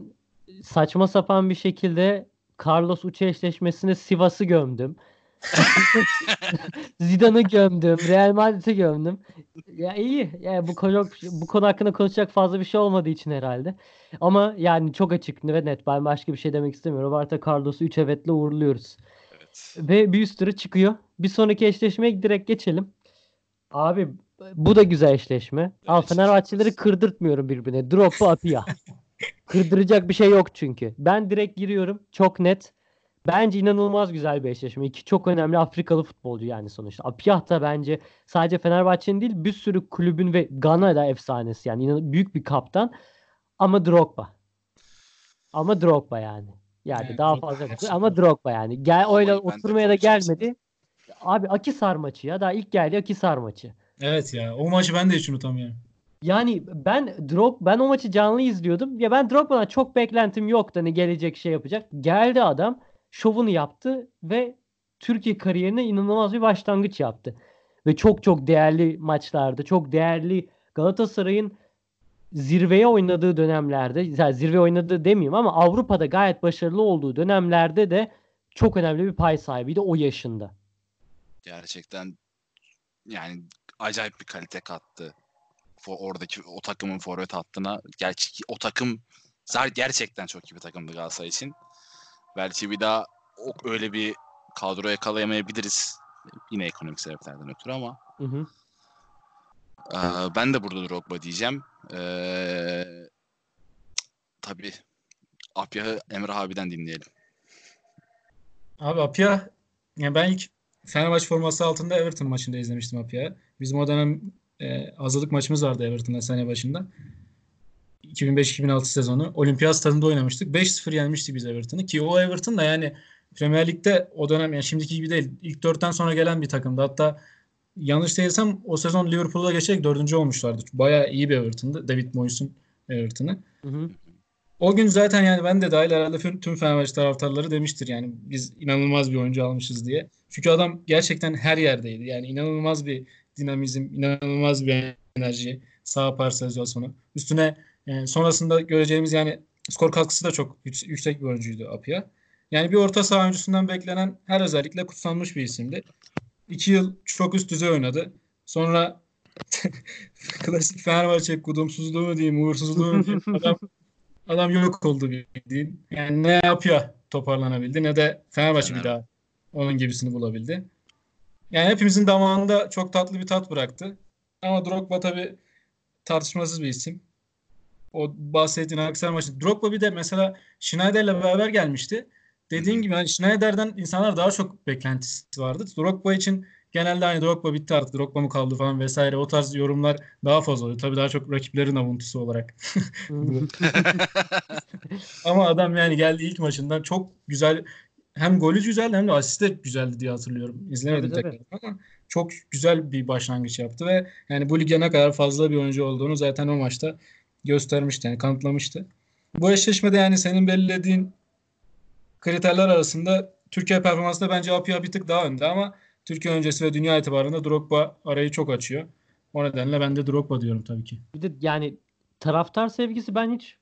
saçma sapan bir şekilde Carlos Uçe eşleşmesine Sivas'ı gömdüm. Zidane'ı gömdüm. Real Madrid'i gömdüm. Ya iyi. Yani bu konu bu konu hakkında konuşacak fazla bir şey olmadığı için herhalde. Ama yani çok açık ve net. Ben başka bir şey demek istemiyorum. Roberto Carlos'u 3 evetle uğurluyoruz. Evet. Ve bir üstüne çıkıyor. Bir sonraki eşleşmeye direkt geçelim. Abi bu da güzel eşleşme. Al Evet, Fenerbahçeleri eşleşmesi. kırdırtmıyorum birbirine. Drogba Apia. Kırdıracak bir şey yok çünkü. Ben direkt giriyorum. Çok net. Bence inanılmaz güzel bir eşleşme. İki çok önemli Afrikalı futbolcu yani sonuçta. Apiyah da bence sadece Fenerbahçe'nin değil bir sürü kulübün ve Gana'da efsanesi yani büyük bir kaptan. Ama Drogba. Ama Drogba yani. Yani Evet, daha fazla gerçekten. ama Drogba yani. Gel öyle de oturmaya da gelmedi. Abi Akisar maçı ya. Daha ilk geldi Akisar maçı. Evet ya. O maçı ben de hiç unutamıyorum. Yani ben Drog ben o maçı canlı izliyordum. Ya ben Drogba'dan çok beklentim yoktu hani gelecek şey yapacak. Geldi adam, şovunu yaptı ve Türkiye kariyerine inanılmaz bir başlangıç yaptı. Ve çok çok değerli maçlarda, çok değerli Galatasaray'ın zirveye oynadığı dönemlerde, yani zirve oynadığı demeyeyim ama Avrupa'da gayet başarılı olduğu dönemlerde de çok önemli bir pay sahibiydi o yaşında. Gerçekten yani acayip bir kalite kattı. Oradaki o takımın forvet hattına. Gerçi o takım gerçekten çok iyi bir takımdı Galatasaray için. Belki bir daha öyle bir kadro yakalayamayabiliriz. Yine ekonomik sebeplerden ötürü ama. Hı hı. Ee, ben de burada Drogba diyeceğim. Ee, tabii Apya'yı Emre abiden dinleyelim. Abi Apya yani ben ilk Fenerbahçe forması altında Everton maçında izlemiştim Apya'yı. Bizim o dönem e, hazırlık maçımız vardı Everton'da sene başında. 2005-2006 sezonu. Olimpiyat stadında oynamıştık. 5-0 yenmişti biz Everton'ı ki o Everton da yani Premier Lig'de o dönem yani şimdiki gibi değil. İlk dörtten sonra gelen bir takımdı. Hatta yanlış değilsem o sezon Liverpool'a geçerek dördüncü olmuşlardı. Bayağı iyi bir Everton'dı. David Moyes'un Everton'ı. Hı hı. O gün zaten yani ben de dahil herhalde tüm Fenerbahçe taraftarları demiştir yani biz inanılmaz bir oyuncu almışız diye. Çünkü adam gerçekten her yerdeydi. Yani inanılmaz bir dinamizm, inanılmaz bir enerji, sağ parselizasyon Üstüne yani sonrasında göreceğimiz yani skor katkısı da çok yüksek bir oyuncuydu Apia. Yani bir orta saha oyuncusundan beklenen her özellikle kutsanmış bir isimdi. İki yıl çok üst düzey oynadı. Sonra klasik Fenerbahçe kudumsuzluğu mu diyeyim, uğursuzluğu mu diyeyim. Adam, adam yok oldu bildiğin. Yani ne yapıyor toparlanabildi ne de Fenerbahçe bir daha onun gibisini bulabildi. Yani hepimizin damağında çok tatlı bir tat bıraktı. Ama Drogba tabii tartışmasız bir isim. O bahsettiğin Aksel maçı. Drogba bir de mesela Schneider'le beraber gelmişti. Dediğin gibi hani Schneider'den insanlar daha çok beklentisi vardı. Drogba için genelde hani Drogba bitti artık Drogba mı kaldı falan vesaire o tarz yorumlar daha fazla oluyor. Tabii daha çok rakiplerin avuntusu olarak. Ama adam yani geldi ilk maçından çok güzel hem golü güzel hem de asist de güzeldi diye hatırlıyorum. İzlemedim evet, tekrar ama çok güzel bir başlangıç yaptı ve yani bu lige ne kadar fazla bir oyuncu olduğunu zaten o maçta göstermişti yani kanıtlamıştı. Bu eşleşmede yani senin belirlediğin kriterler arasında Türkiye performansında bence Apia bir tık daha önde ama Türkiye öncesi ve dünya itibarında Drogba arayı çok açıyor. O nedenle ben de Drogba diyorum tabii ki. Bir de yani taraftar sevgisi ben hiç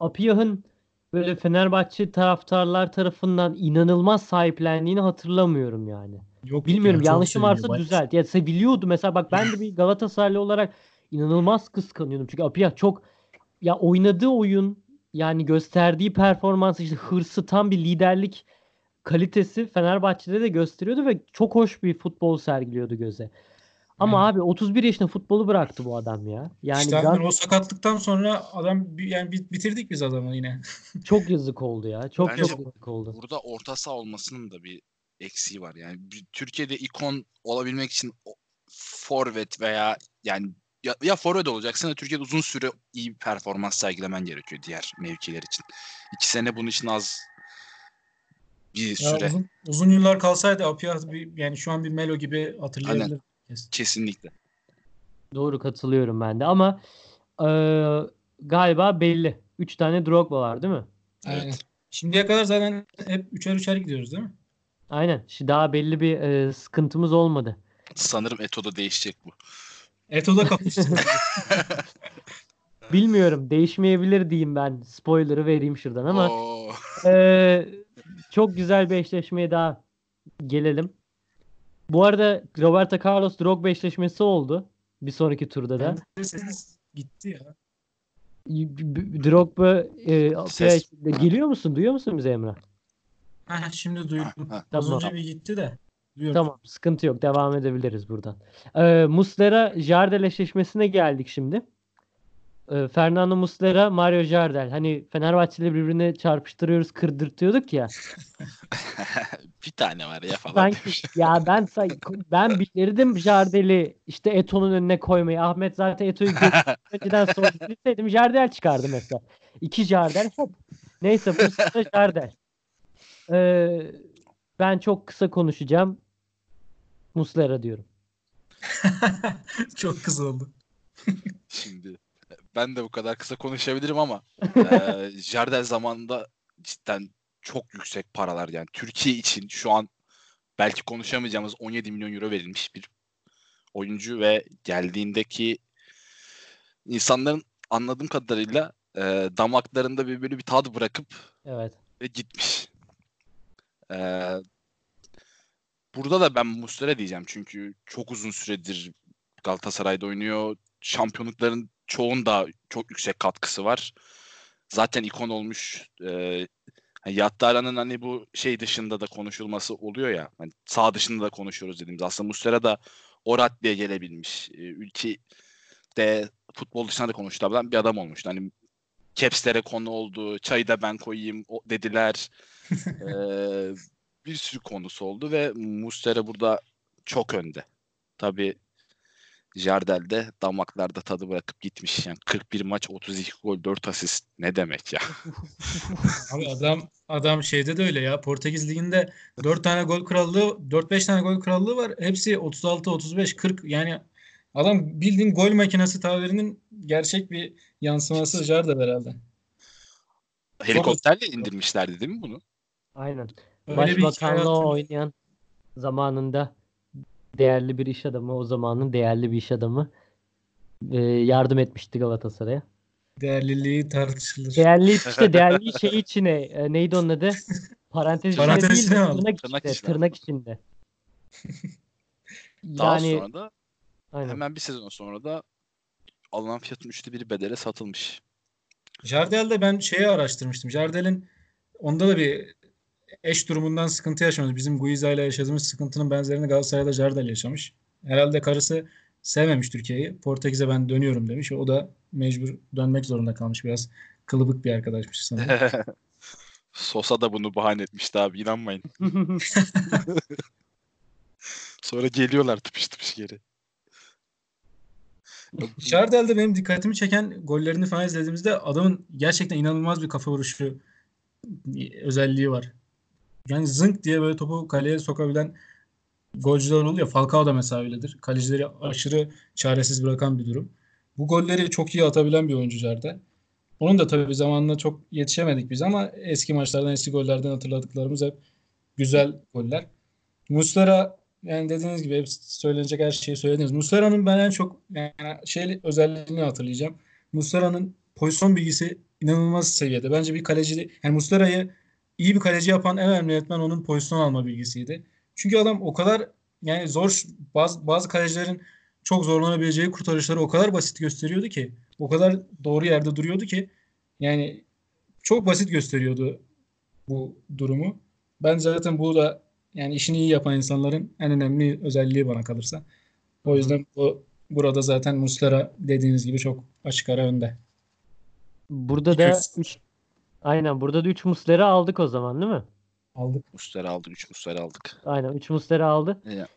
Apia'nın böyle Fenerbahçe taraftarlar tarafından inanılmaz sahiplendiğini hatırlamıyorum yani. Yok Bilmiyorum ya, yanlışım varsa düzelt. Ya seviliyordu mesela bak ben de bir Galatasaraylı olarak inanılmaz kıskanıyordum. Çünkü Apia çok ya oynadığı oyun yani gösterdiği performans işte hırsı tam bir liderlik kalitesi Fenerbahçe'de de gösteriyordu ve çok hoş bir futbol sergiliyordu göze. Ama hmm. abi 31 yaşında futbolu bıraktı bu adam ya. Yani işte Gaz... o sakatlıktan sonra adam yani bitirdik biz adamı yine. çok yazık oldu ya. Çok Bence çok yazık oldu. Burada orta saha olmasının da bir eksiği var. Yani Türkiye'de ikon olabilmek için forvet veya yani ya, ya forvet olacaksın ya Türkiye'de uzun süre iyi bir performans sergilemen gerekiyor diğer mevkiler için. İki sene bunun için az bir ya süre. Uzun, uzun yıllar kalsaydı Apia bir, yani şu an bir Melo gibi hatırlayabilirim. Kesinlikle. Doğru katılıyorum ben de ama e, galiba belli. Üç tane Drogba var değil mi? Evet. Aynen. Şimdiye kadar zaten hep üçer üçer gidiyoruz değil mi? Aynen. Şimdi daha belli bir e, sıkıntımız olmadı. Sanırım Eto'da değişecek bu. Eto'da kapıştı. Bilmiyorum. Değişmeyebilir diyeyim ben. Spoiler'ı vereyim şuradan ama e, çok güzel bir eşleşmeye daha gelelim. Bu arada Roberto Carlos Drogba eşleşmesi oldu. Bir sonraki turda da. Gitti ya. Drogba e, Ses. geliyor musun? Duyuyor musun bize Emrah? Ha, şimdi duydum. Az önce bir gitti de. Duyuyorum. Tamam sıkıntı yok. Devam edebiliriz buradan. Ee, Muslera Jardel eşleşmesine geldik şimdi. Ee, Fernando Muslera, Mario Jardel. Hani Fenerbahçe'yle birbirine çarpıştırıyoruz, kırdırtıyorduk ya. bir tane var ya falan. Sanki, ya ben ben bilirdim Jardel'i işte Eto'nun önüne koymayı. Ahmet zaten Eto'yu önceden sonra bilseydim Jardel çıkardı mesela. İki Jardel hop. Neyse Muslera Jardel. Ee, ben çok kısa konuşacağım. Muslera diyorum. çok kısa oldu. Şimdi ben de bu kadar kısa konuşabilirim ama e, Jardel zamanında cidden çok yüksek paralar yani Türkiye için şu an belki konuşamayacağımız 17 milyon euro verilmiş bir oyuncu ve geldiğindeki insanların anladığım kadarıyla e, damaklarında bir böyle bir tad bırakıp evet. ve gitmiş. E, burada da ben Muslera diyeceğim çünkü çok uzun süredir Galatasaray'da oynuyor. Şampiyonlukların çoğunda çok yüksek katkısı var. Zaten ikon olmuş. E, Yattara'nın hani bu şey dışında da konuşulması oluyor ya. Hani sağ dışında da konuşuyoruz dediğimiz. Aslında Muslera da o raddeye gelebilmiş. E, ülke de futbol dışında da konuşulabilen bir adam olmuş. Hani capslere konu oldu. Çayı da ben koyayım dediler. ee, bir sürü konusu oldu ve Muslera burada çok önde. Tabi Jardel de damaklarda tadı bırakıp gitmiş. Yani 41 maç 32 gol 4 asist ne demek ya? Abi adam adam şeyde de öyle ya. Portekiz liginde 4 tane gol krallığı 4-5 tane gol krallığı var. Hepsi 36 35 40 yani adam bildiğin gol makinesi tabirinin gerçek bir yansıması Jardel herhalde. Helikopterle indirmişlerdi değil mi bunu? Aynen. Başbakanlığı oynayan zamanında değerli bir iş adamı, o zamanın değerli bir iş adamı e, yardım etmişti Galatasaray'a. Değerliliği tartışılır. Değerli işte değerli şey içine e, neydi onun adı? Parantez içinde Parantez değil, içine mi tırnak, Tırnak içinde, içine. tırnak içinde. Daha yani sonra da aynen. hemen bir sezon sonra da alınan fiyatın üçte biri bedele satılmış. Jardel'de ben şeyi araştırmıştım. Jardel'in onda da bir eş durumundan sıkıntı yaşamış. Bizim Guiza ile yaşadığımız sıkıntının benzerini Galatasaray'da Jardel yaşamış. Herhalde karısı sevmemiş Türkiye'yi. Portekiz'e ben dönüyorum demiş. O da mecbur dönmek zorunda kalmış. Biraz kılıbık bir arkadaşmış sanırım. Sosa da bunu bahane etmişti abi inanmayın. Sonra geliyorlar tıpış tıpış geri. Jardel'de benim dikkatimi çeken gollerini falan izlediğimizde adamın gerçekten inanılmaz bir kafa vuruşu özelliği var. Yani zınk diye böyle topu kaleye sokabilen golcüler oluyor. Falcao da mesela öyledir. Kalecileri aşırı çaresiz bırakan bir durum. Bu golleri çok iyi atabilen bir oyuncu Jardel. Onun da tabii zamanında çok yetişemedik biz ama eski maçlardan, eski gollerden hatırladıklarımız hep güzel goller. Muslera yani dediğiniz gibi hep söylenecek her şeyi söylediniz. Muslera'nın ben en çok yani şey özelliğini hatırlayacağım. Muslera'nın pozisyon bilgisi inanılmaz seviyede. Bence bir kaleci yani Muslera'yı iyi bir kaleci yapan en önemli etmen onun pozisyon alma bilgisiydi. Çünkü adam o kadar yani zor bazı bazı kalecilerin çok zorlanabileceği kurtarışları o kadar basit gösteriyordu ki o kadar doğru yerde duruyordu ki yani çok basit gösteriyordu bu durumu. Ben zaten bu da yani işini iyi yapan insanların en önemli özelliği bana kalırsa. O yüzden bu burada zaten Muslera dediğiniz gibi çok açık ara önde. Burada da 3 Aynen burada da 3 Muslera aldık o zaman değil mi? Aldık. Muslera aldık. 3 Muslera aldık. Aynen 3 Muslera aldı. Ya.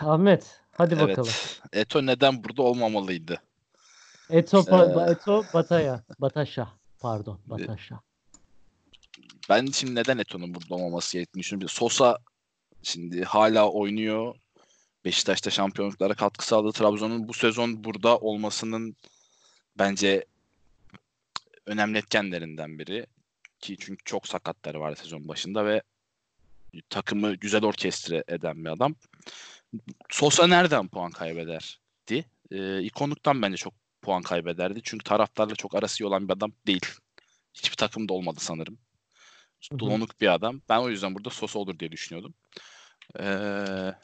Ahmet hadi Evet. bakalım. Eto neden burada olmamalıydı? Eto, pa- Ee, Eto Bataya. Bataşa. Pardon Bataşa. Ben şimdi neden Eto'nun burada olmaması gerektiğini düşünüyorum. Sosa şimdi hala oynuyor. Beşiktaş'ta şampiyonluklara katkı sağladı. Trabzon'un bu sezon burada olmasının bence önemli etkenlerinden biri. Ki çünkü çok sakatları var sezon başında ve takımı güzel orkestre eden bir adam. Sosa nereden puan kaybederdi? Ee, ikonluktan bence çok puan kaybederdi. Çünkü taraftarla çok arası iyi olan bir adam değil. Hiçbir takımda olmadı sanırım. Dolonuk bir adam. Ben o yüzden burada Sosa olur diye düşünüyordum. Ee,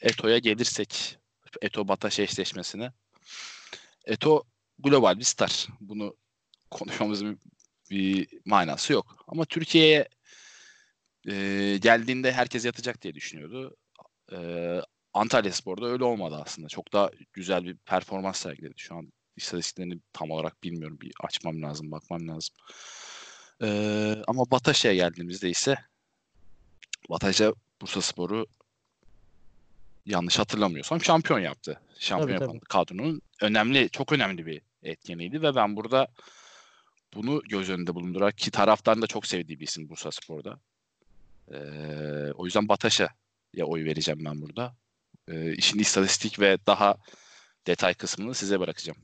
Eto'ya gelirsek Eto Bataş eşleşmesine. Eto global bir star. Bunu konuşmamızın bir manası yok. Ama Türkiye'ye e, geldiğinde herkes yatacak diye düşünüyordu. E, Antalya Spor'da öyle olmadı aslında. Çok daha güzel bir performans sergiledi. Şu an istatistiklerini tam olarak bilmiyorum. Bir açmam lazım, bakmam lazım. E, ama Bataş'a geldiğimizde ise Bataş'a Bursa Spor'u yanlış hatırlamıyorsam şampiyon yaptı. Şampiyon Tabii, yapan kadronun önemli, çok önemli bir etkeniydi ve ben burada bunu göz önünde bulundurarak ki taraftan da çok sevdiği bir isim Bursa Spor'da. Ee, o yüzden Bataş'a ya oy vereceğim ben burada. Ee, işin istatistik ve daha detay kısmını size bırakacağım.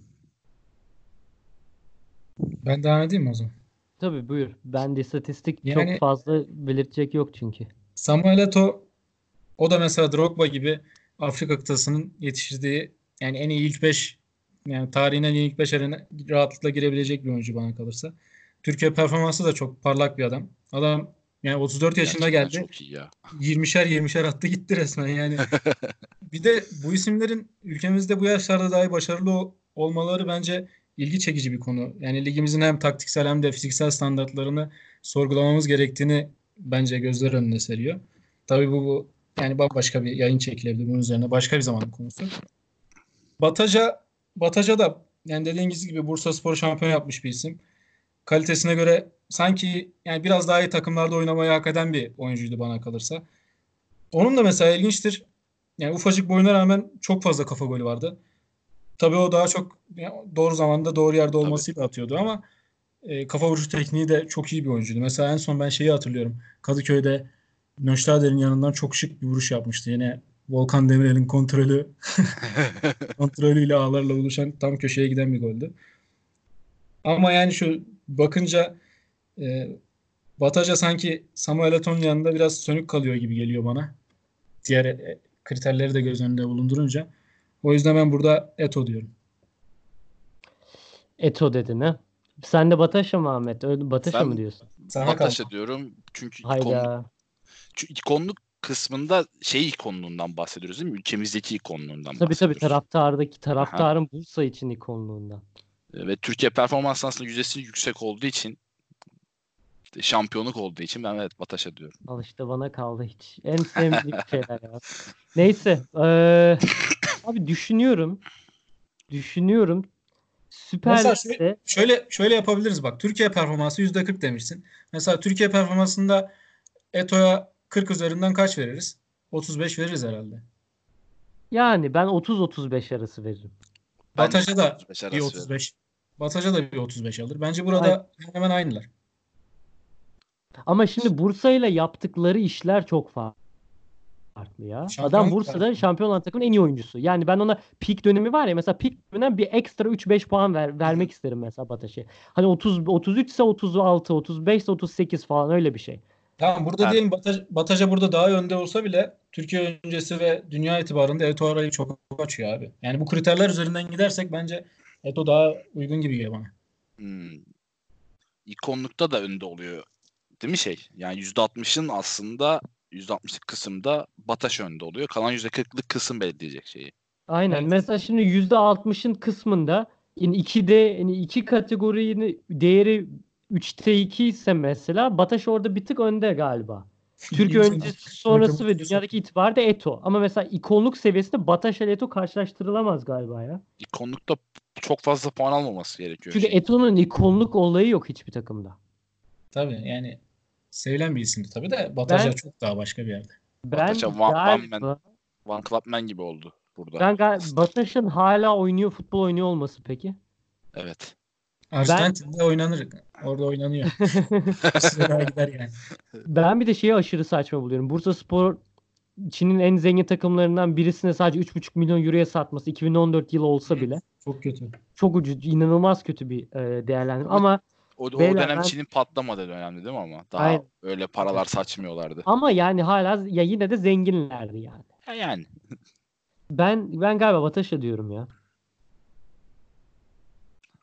Ben devam edeyim mi o zaman? Tabii buyur. Ben de istatistik Yani- çok fazla belirtecek yok çünkü. Samuel Eto'o o da mesela Drogba gibi Afrika kıtasının yetiştirdiği yani en iyi ilk 5 yani tarihin en iyi ilk 5 rahatlıkla girebilecek bir oyuncu bana kalırsa. Türkiye performansı da çok parlak bir adam. Adam Yani 34 yaşında Gerçekten geldi. Çok iyi ya. 20'şer 20'şer attı gitti resmen yani. bir de bu isimlerin ülkemizde bu yaşlarda dahi başarılı olmaları bence ilgi çekici bir konu. Yani ligimizin hem taktiksel hem de fiziksel standartlarını sorgulamamız gerektiğini bence gözler önüne seriyor. Tabii bu, bu yani bambaşka bir yayın çekilebilir bunun üzerine. Başka bir zaman konusu. Bataja Bataja da yani dediğiniz gibi Bursa Spor şampiyon yapmış bir isim. Kalitesine göre sanki yani biraz daha iyi takımlarda oynamayı hak eden bir oyuncuydu bana kalırsa. Onun da mesela ilginçtir. Yani ufacık boyuna rağmen çok fazla kafa golü vardı. Tabii o daha çok yani doğru zamanda doğru yerde olmasıyla atıyordu ama e, kafa vuruşu tekniği de çok iyi bir oyuncuydu. Mesela en son ben şeyi hatırlıyorum. Kadıköy'de Nöştader'in yanından çok şık bir vuruş yapmıştı. Yine Volkan Demirel'in kontrolü kontrolüyle ağlarla buluşan tam köşeye giden bir goldü. Ama yani şu bakınca e, Bataja sanki Samuel Eto'nun yanında biraz sönük kalıyor gibi geliyor bana. Diğer e, kriterleri de göz önünde bulundurunca. O yüzden ben burada Eto diyorum. Eto dedin ha. Sen de Bataş'a mı Ahmet? Bataş'a mı diyorsun? Sana Bataş'a diyorum. Çünkü Hayda. çünkü ikonluk kısmında şey ikonluğundan bahsediyoruz değil mi? Ülkemizdeki ikonluğundan Tabii tabii bahsediyoruz. taraftardaki taraftarın Bursa için ikonluğundan. Ve Türkiye performans aslında yüzdesi yüksek olduğu için işte şampiyonluk olduğu için ben evet Bataş'a diyorum. Al işte bana kaldı hiç. En sevmediğim şeyler ya. Neyse. eee, abi düşünüyorum. Düşünüyorum. Süper Mesela Lig'de Şöyle şöyle yapabiliriz bak. Türkiye performansı %40 demişsin. Mesela Türkiye performansında Eto'ya 40 üzerinden kaç veririz? 35 veririz herhalde. yani ben 30-35 arası veririm. Ben Bataja da 35 bir arası veririm. 35. Bataja da bir 35 alır. Bence burada hemen hemen aynılar. Ama şimdi Bursa ile yaptıkları işler çok fa- farklı ya. Adam Şampiyonluk Bursa'da farklı. şampiyon olan takımın en iyi oyuncusu. Yani ben ona peak dönemi var ya mesela peak döneminden bir ekstra 3-5 puan ver, vermek isterim mesela Bataş'a. Hani 30 33 ise 36, 35 ise 38 falan öyle bir şey. Tamam burada Evet. diyelim Bataj, Bataja burada daha önde olsa bile Türkiye öncesi ve dünya itibarında Eto arayı çok açıyor abi. Yani bu kriterler üzerinden gidersek bence Eto daha uygun gibi geliyor bana. Hmm. İkonlukta da önde oluyor. Değil mi şey? Yani %60'ın aslında %60'lık kısımda Bataş önde oluyor. Kalan %40'lık kısım belirleyecek şeyi. Aynen. Evet. Mesela şimdi %60'ın kısmında yani 2'de yani iki kategorinin değeri 3'te 2 ise mesela Bataş orada bir tık önde galiba. Türkiye öncesi sonrası ve dünyadaki itibarı da Eto. Ama mesela ikonluk seviyesinde Bataş ile Eto karşılaştırılamaz galiba ya. İkonlukta çok fazla puan almaması gerekiyor. Çünkü. Eto'nun ikonluk olayı yok hiçbir takımda. Tabii yani sevilen bir isimdi tabii de Bataja Ben- çok daha başka bir yerde. Ben Bataş'a one- one galiba man- One Club Man gibi oldu burada. ben gal Bataş'ın hala oynuyor futbol oynuyor olması peki. Evet. Arjantin'de oynanır. Orada oynanıyor. Daha gider yani. Ben bir de şeyi aşırı saçma buluyorum. Bursa Spor Çin'in en zengin takımlarından birisine sadece 3,5 milyon euroya satması 2014 yılı olsa bile Çok kötü. çok ucuz, inanılmaz kötü bir e, değerlendirme. Ama O, o Beyler, dönem ben- Çin'in patlamadığı dönemdi değil mi ama? Daha Aynen. öyle paralar saçmıyorlardı. ama yani hala ya yine de zenginlerdi yani. Ya yani. Ben ben galiba Bataş'a diyorum ya.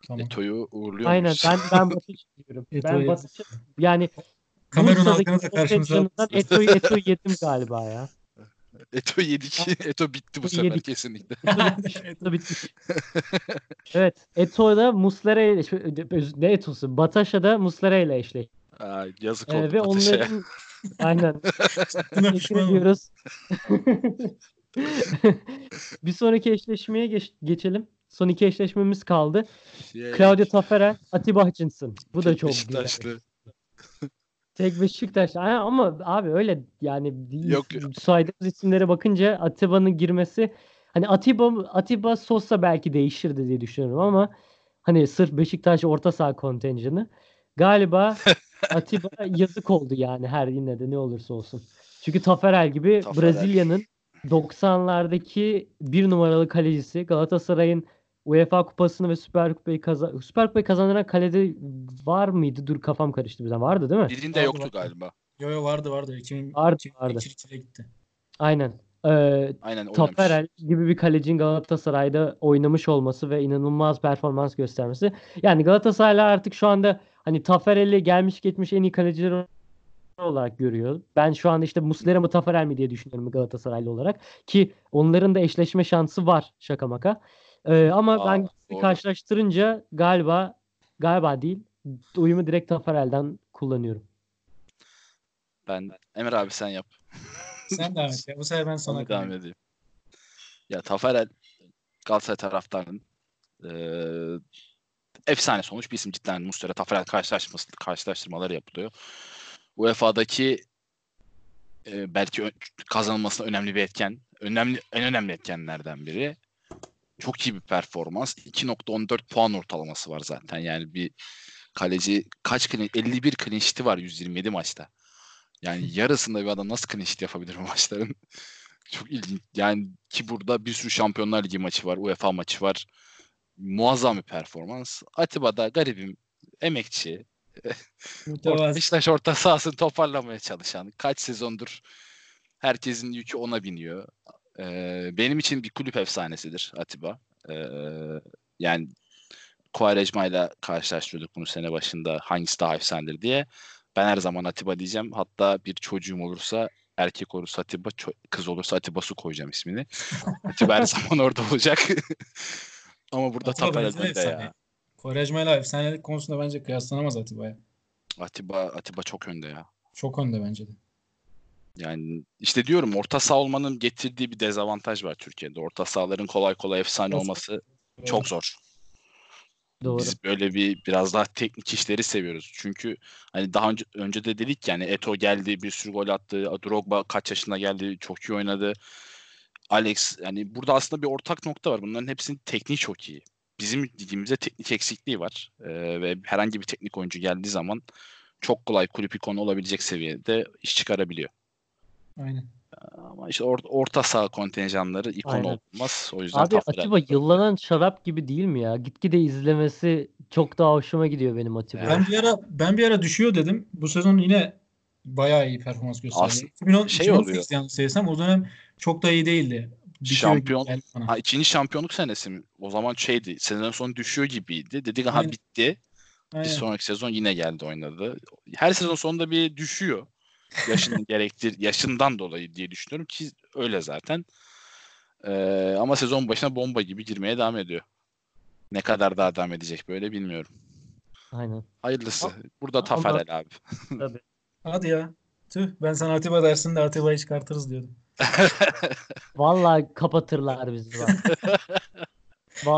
Tamam. Eto'yu uğurluyor Aynen muyuz? ben ben Bataş'a diyorum. ben Eto'yu- Bataş'a yani Kamerun halkını da karşımıza. Eto'yu Eto'yu yedim galiba ya. Eto yedik. Eto bitti bu Eto'yu sefer yedik. kesinlikle. Eto. Eto bitmiş. evet. Eto'da Muslera ile ne Eto'su? Bataş'a da Muslera ile eşleşti. Aa, yazık oldu Ee, ve onların aynen Teşekkür ediyoruz. bir sonraki eşleşmeye geç- geçelim. Son iki eşleşmemiz kaldı. Şey, Claudio Taffarel, Atiba Hutchinson. Bu da çok güzel. Beşiktaşlı. Tek Beşiktaş. Ama abi öyle yani Yok, yok. saydığımız isimlere bakınca Atiba'nın girmesi hani Atiba Atiba Sosa belki değişirdi diye düşünüyorum ama hani sırf Beşiktaş orta saha kontenjanı galiba Atiba yazık oldu yani her yine de ne olursa olsun. Çünkü Taferel gibi Taferel. Brezilya'nın 90'lardaki bir numaralı kalecisi Galatasaray'ın UEFA Kupası'nı ve Süper Kupayı kazan Süper Kupayı kazandıran kalede var mıydı? Dur kafam karıştı birden. Vardı değil mi? Birinde Vardı, yoktu vardı. galiba. Yo yo vardı vardı. 2000, Vardı, 2002 vardı. 2002'de gitti. Aynen. Ee, Aynen. Taferel gibi bir kalecinin Galatasaray'da oynamış olması ve inanılmaz performans göstermesi. Yani Galatasaray'la artık şu anda hani Taferel'i gelmiş geçmiş en iyi kaleciler olarak görüyor. Ben şu anda işte Muslera mı Tafarel mi diye düşünüyorum Galatasaraylı olarak. Ki onların da eşleşme şansı var şaka maka. Ee, ama Aa, ben doğru. karşılaştırınca galiba galiba değil uyumu direkt Tafarel'den kullanıyorum. Ben Emir abi sen yap. Sen devam et ya. Bu sefer ben sana devam edeyim. Ya Tafarel Galatasaray taraftarının eee efsane sonuç bir isim cidden Muslera Tafarel karşılaşması karşılaştırmaları yapılıyor. UEFA'daki eee, belki ö- kazanılmasına önemli bir etken, önemli en önemli etkenlerden biri. Çok iyi bir performans. 2.14 puan ortalaması var zaten. Yani bir kaleci kaç clean, 51 clean sheet'i var 127 maçta. Yani yarısında bir adam nasıl clean sheet yapabilir bu maçların? Çok ilginç. Yani ki burada bir sürü Şampiyonlar Ligi maçı var, UEFA maçı var. Muazzam bir performans. Atiba da garibim, emekçi. Beşiktaş orta sahasını toparlamaya çalışan. Kaç sezondur herkesin yükü ona biniyor. Ee, benim için bir kulüp efsanesidir Atiba. Ee, yani Quaresma ile karşılaştırıyorduk bunu sene başında hangisi daha efsanedir diye. Ben her zaman Atiba diyeceğim. Hatta bir çocuğum olursa erkek olursa Atiba, ço- kız olursa Atiba Su koyacağım ismini. Atiba her zaman orada olacak. Ama burada önde efsane. ya. Quaresma ile efsanelik konusunda bence kıyaslanamaz Atiba'ya. Atiba, Atiba çok önde ya. Çok önde bence de. Yani işte diyorum orta saha olmanın getirdiği bir dezavantaj var Türkiye'de. Orta sahaların kolay kolay efsane olması çok zor. Doğru. Biz böyle bir biraz daha teknik işleri seviyoruz. Çünkü hani daha önce, önce de dedik yani Eto geldi bir sürü gol attı. Drogba kaç yaşına geldi çok iyi oynadı. Alex yani burada aslında bir ortak nokta var. Bunların hepsinin tekniği çok iyi. Bizim ligimizde teknik eksikliği var. Ee, ve herhangi bir teknik oyuncu geldiği zaman çok kolay kulüp ikonu olabilecek seviyede iş çıkarabiliyor. Aynen. Ama işte or- orta saha kontenjanları ikon Aynen. olmaz. O yüzden Abi Atiba yıllanan şarap gibi değil mi ya? Gitgide izlemesi çok daha hoşuma gidiyor benim Atiba. Ben bir ara ben bir ara düşüyor dedim. Bu sezon yine bayağı iyi performans gösterdi. Aslında 2010, şey 2018 oluyor. yanlış söylesem o dönem çok da iyi değildi. Gibi Şampiyon-. Ha, ikinci şampiyonluk senesi mi? O zaman şeydi. Sezon sonu düşüyor gibiydi. Dedik aha Aynen. bitti. Bir Aynen. sonraki sezon yine geldi oynadı. Her sezon sonunda bir düşüyor. Yaşının gerektir yaşından dolayı diye düşünüyorum ki öyle zaten. Ee, ama sezon başına bomba gibi girmeye devam ediyor. Ne kadar daha devam edecek böyle bilmiyorum. Aynen. Hayırlısı. Ama- Burada Tafarel abi. Tabii. Hadi ya. Tüh ben sana Atiba dersin de Atiba'yı çıkartırız diyordum. Vallahi kapatırlar bizi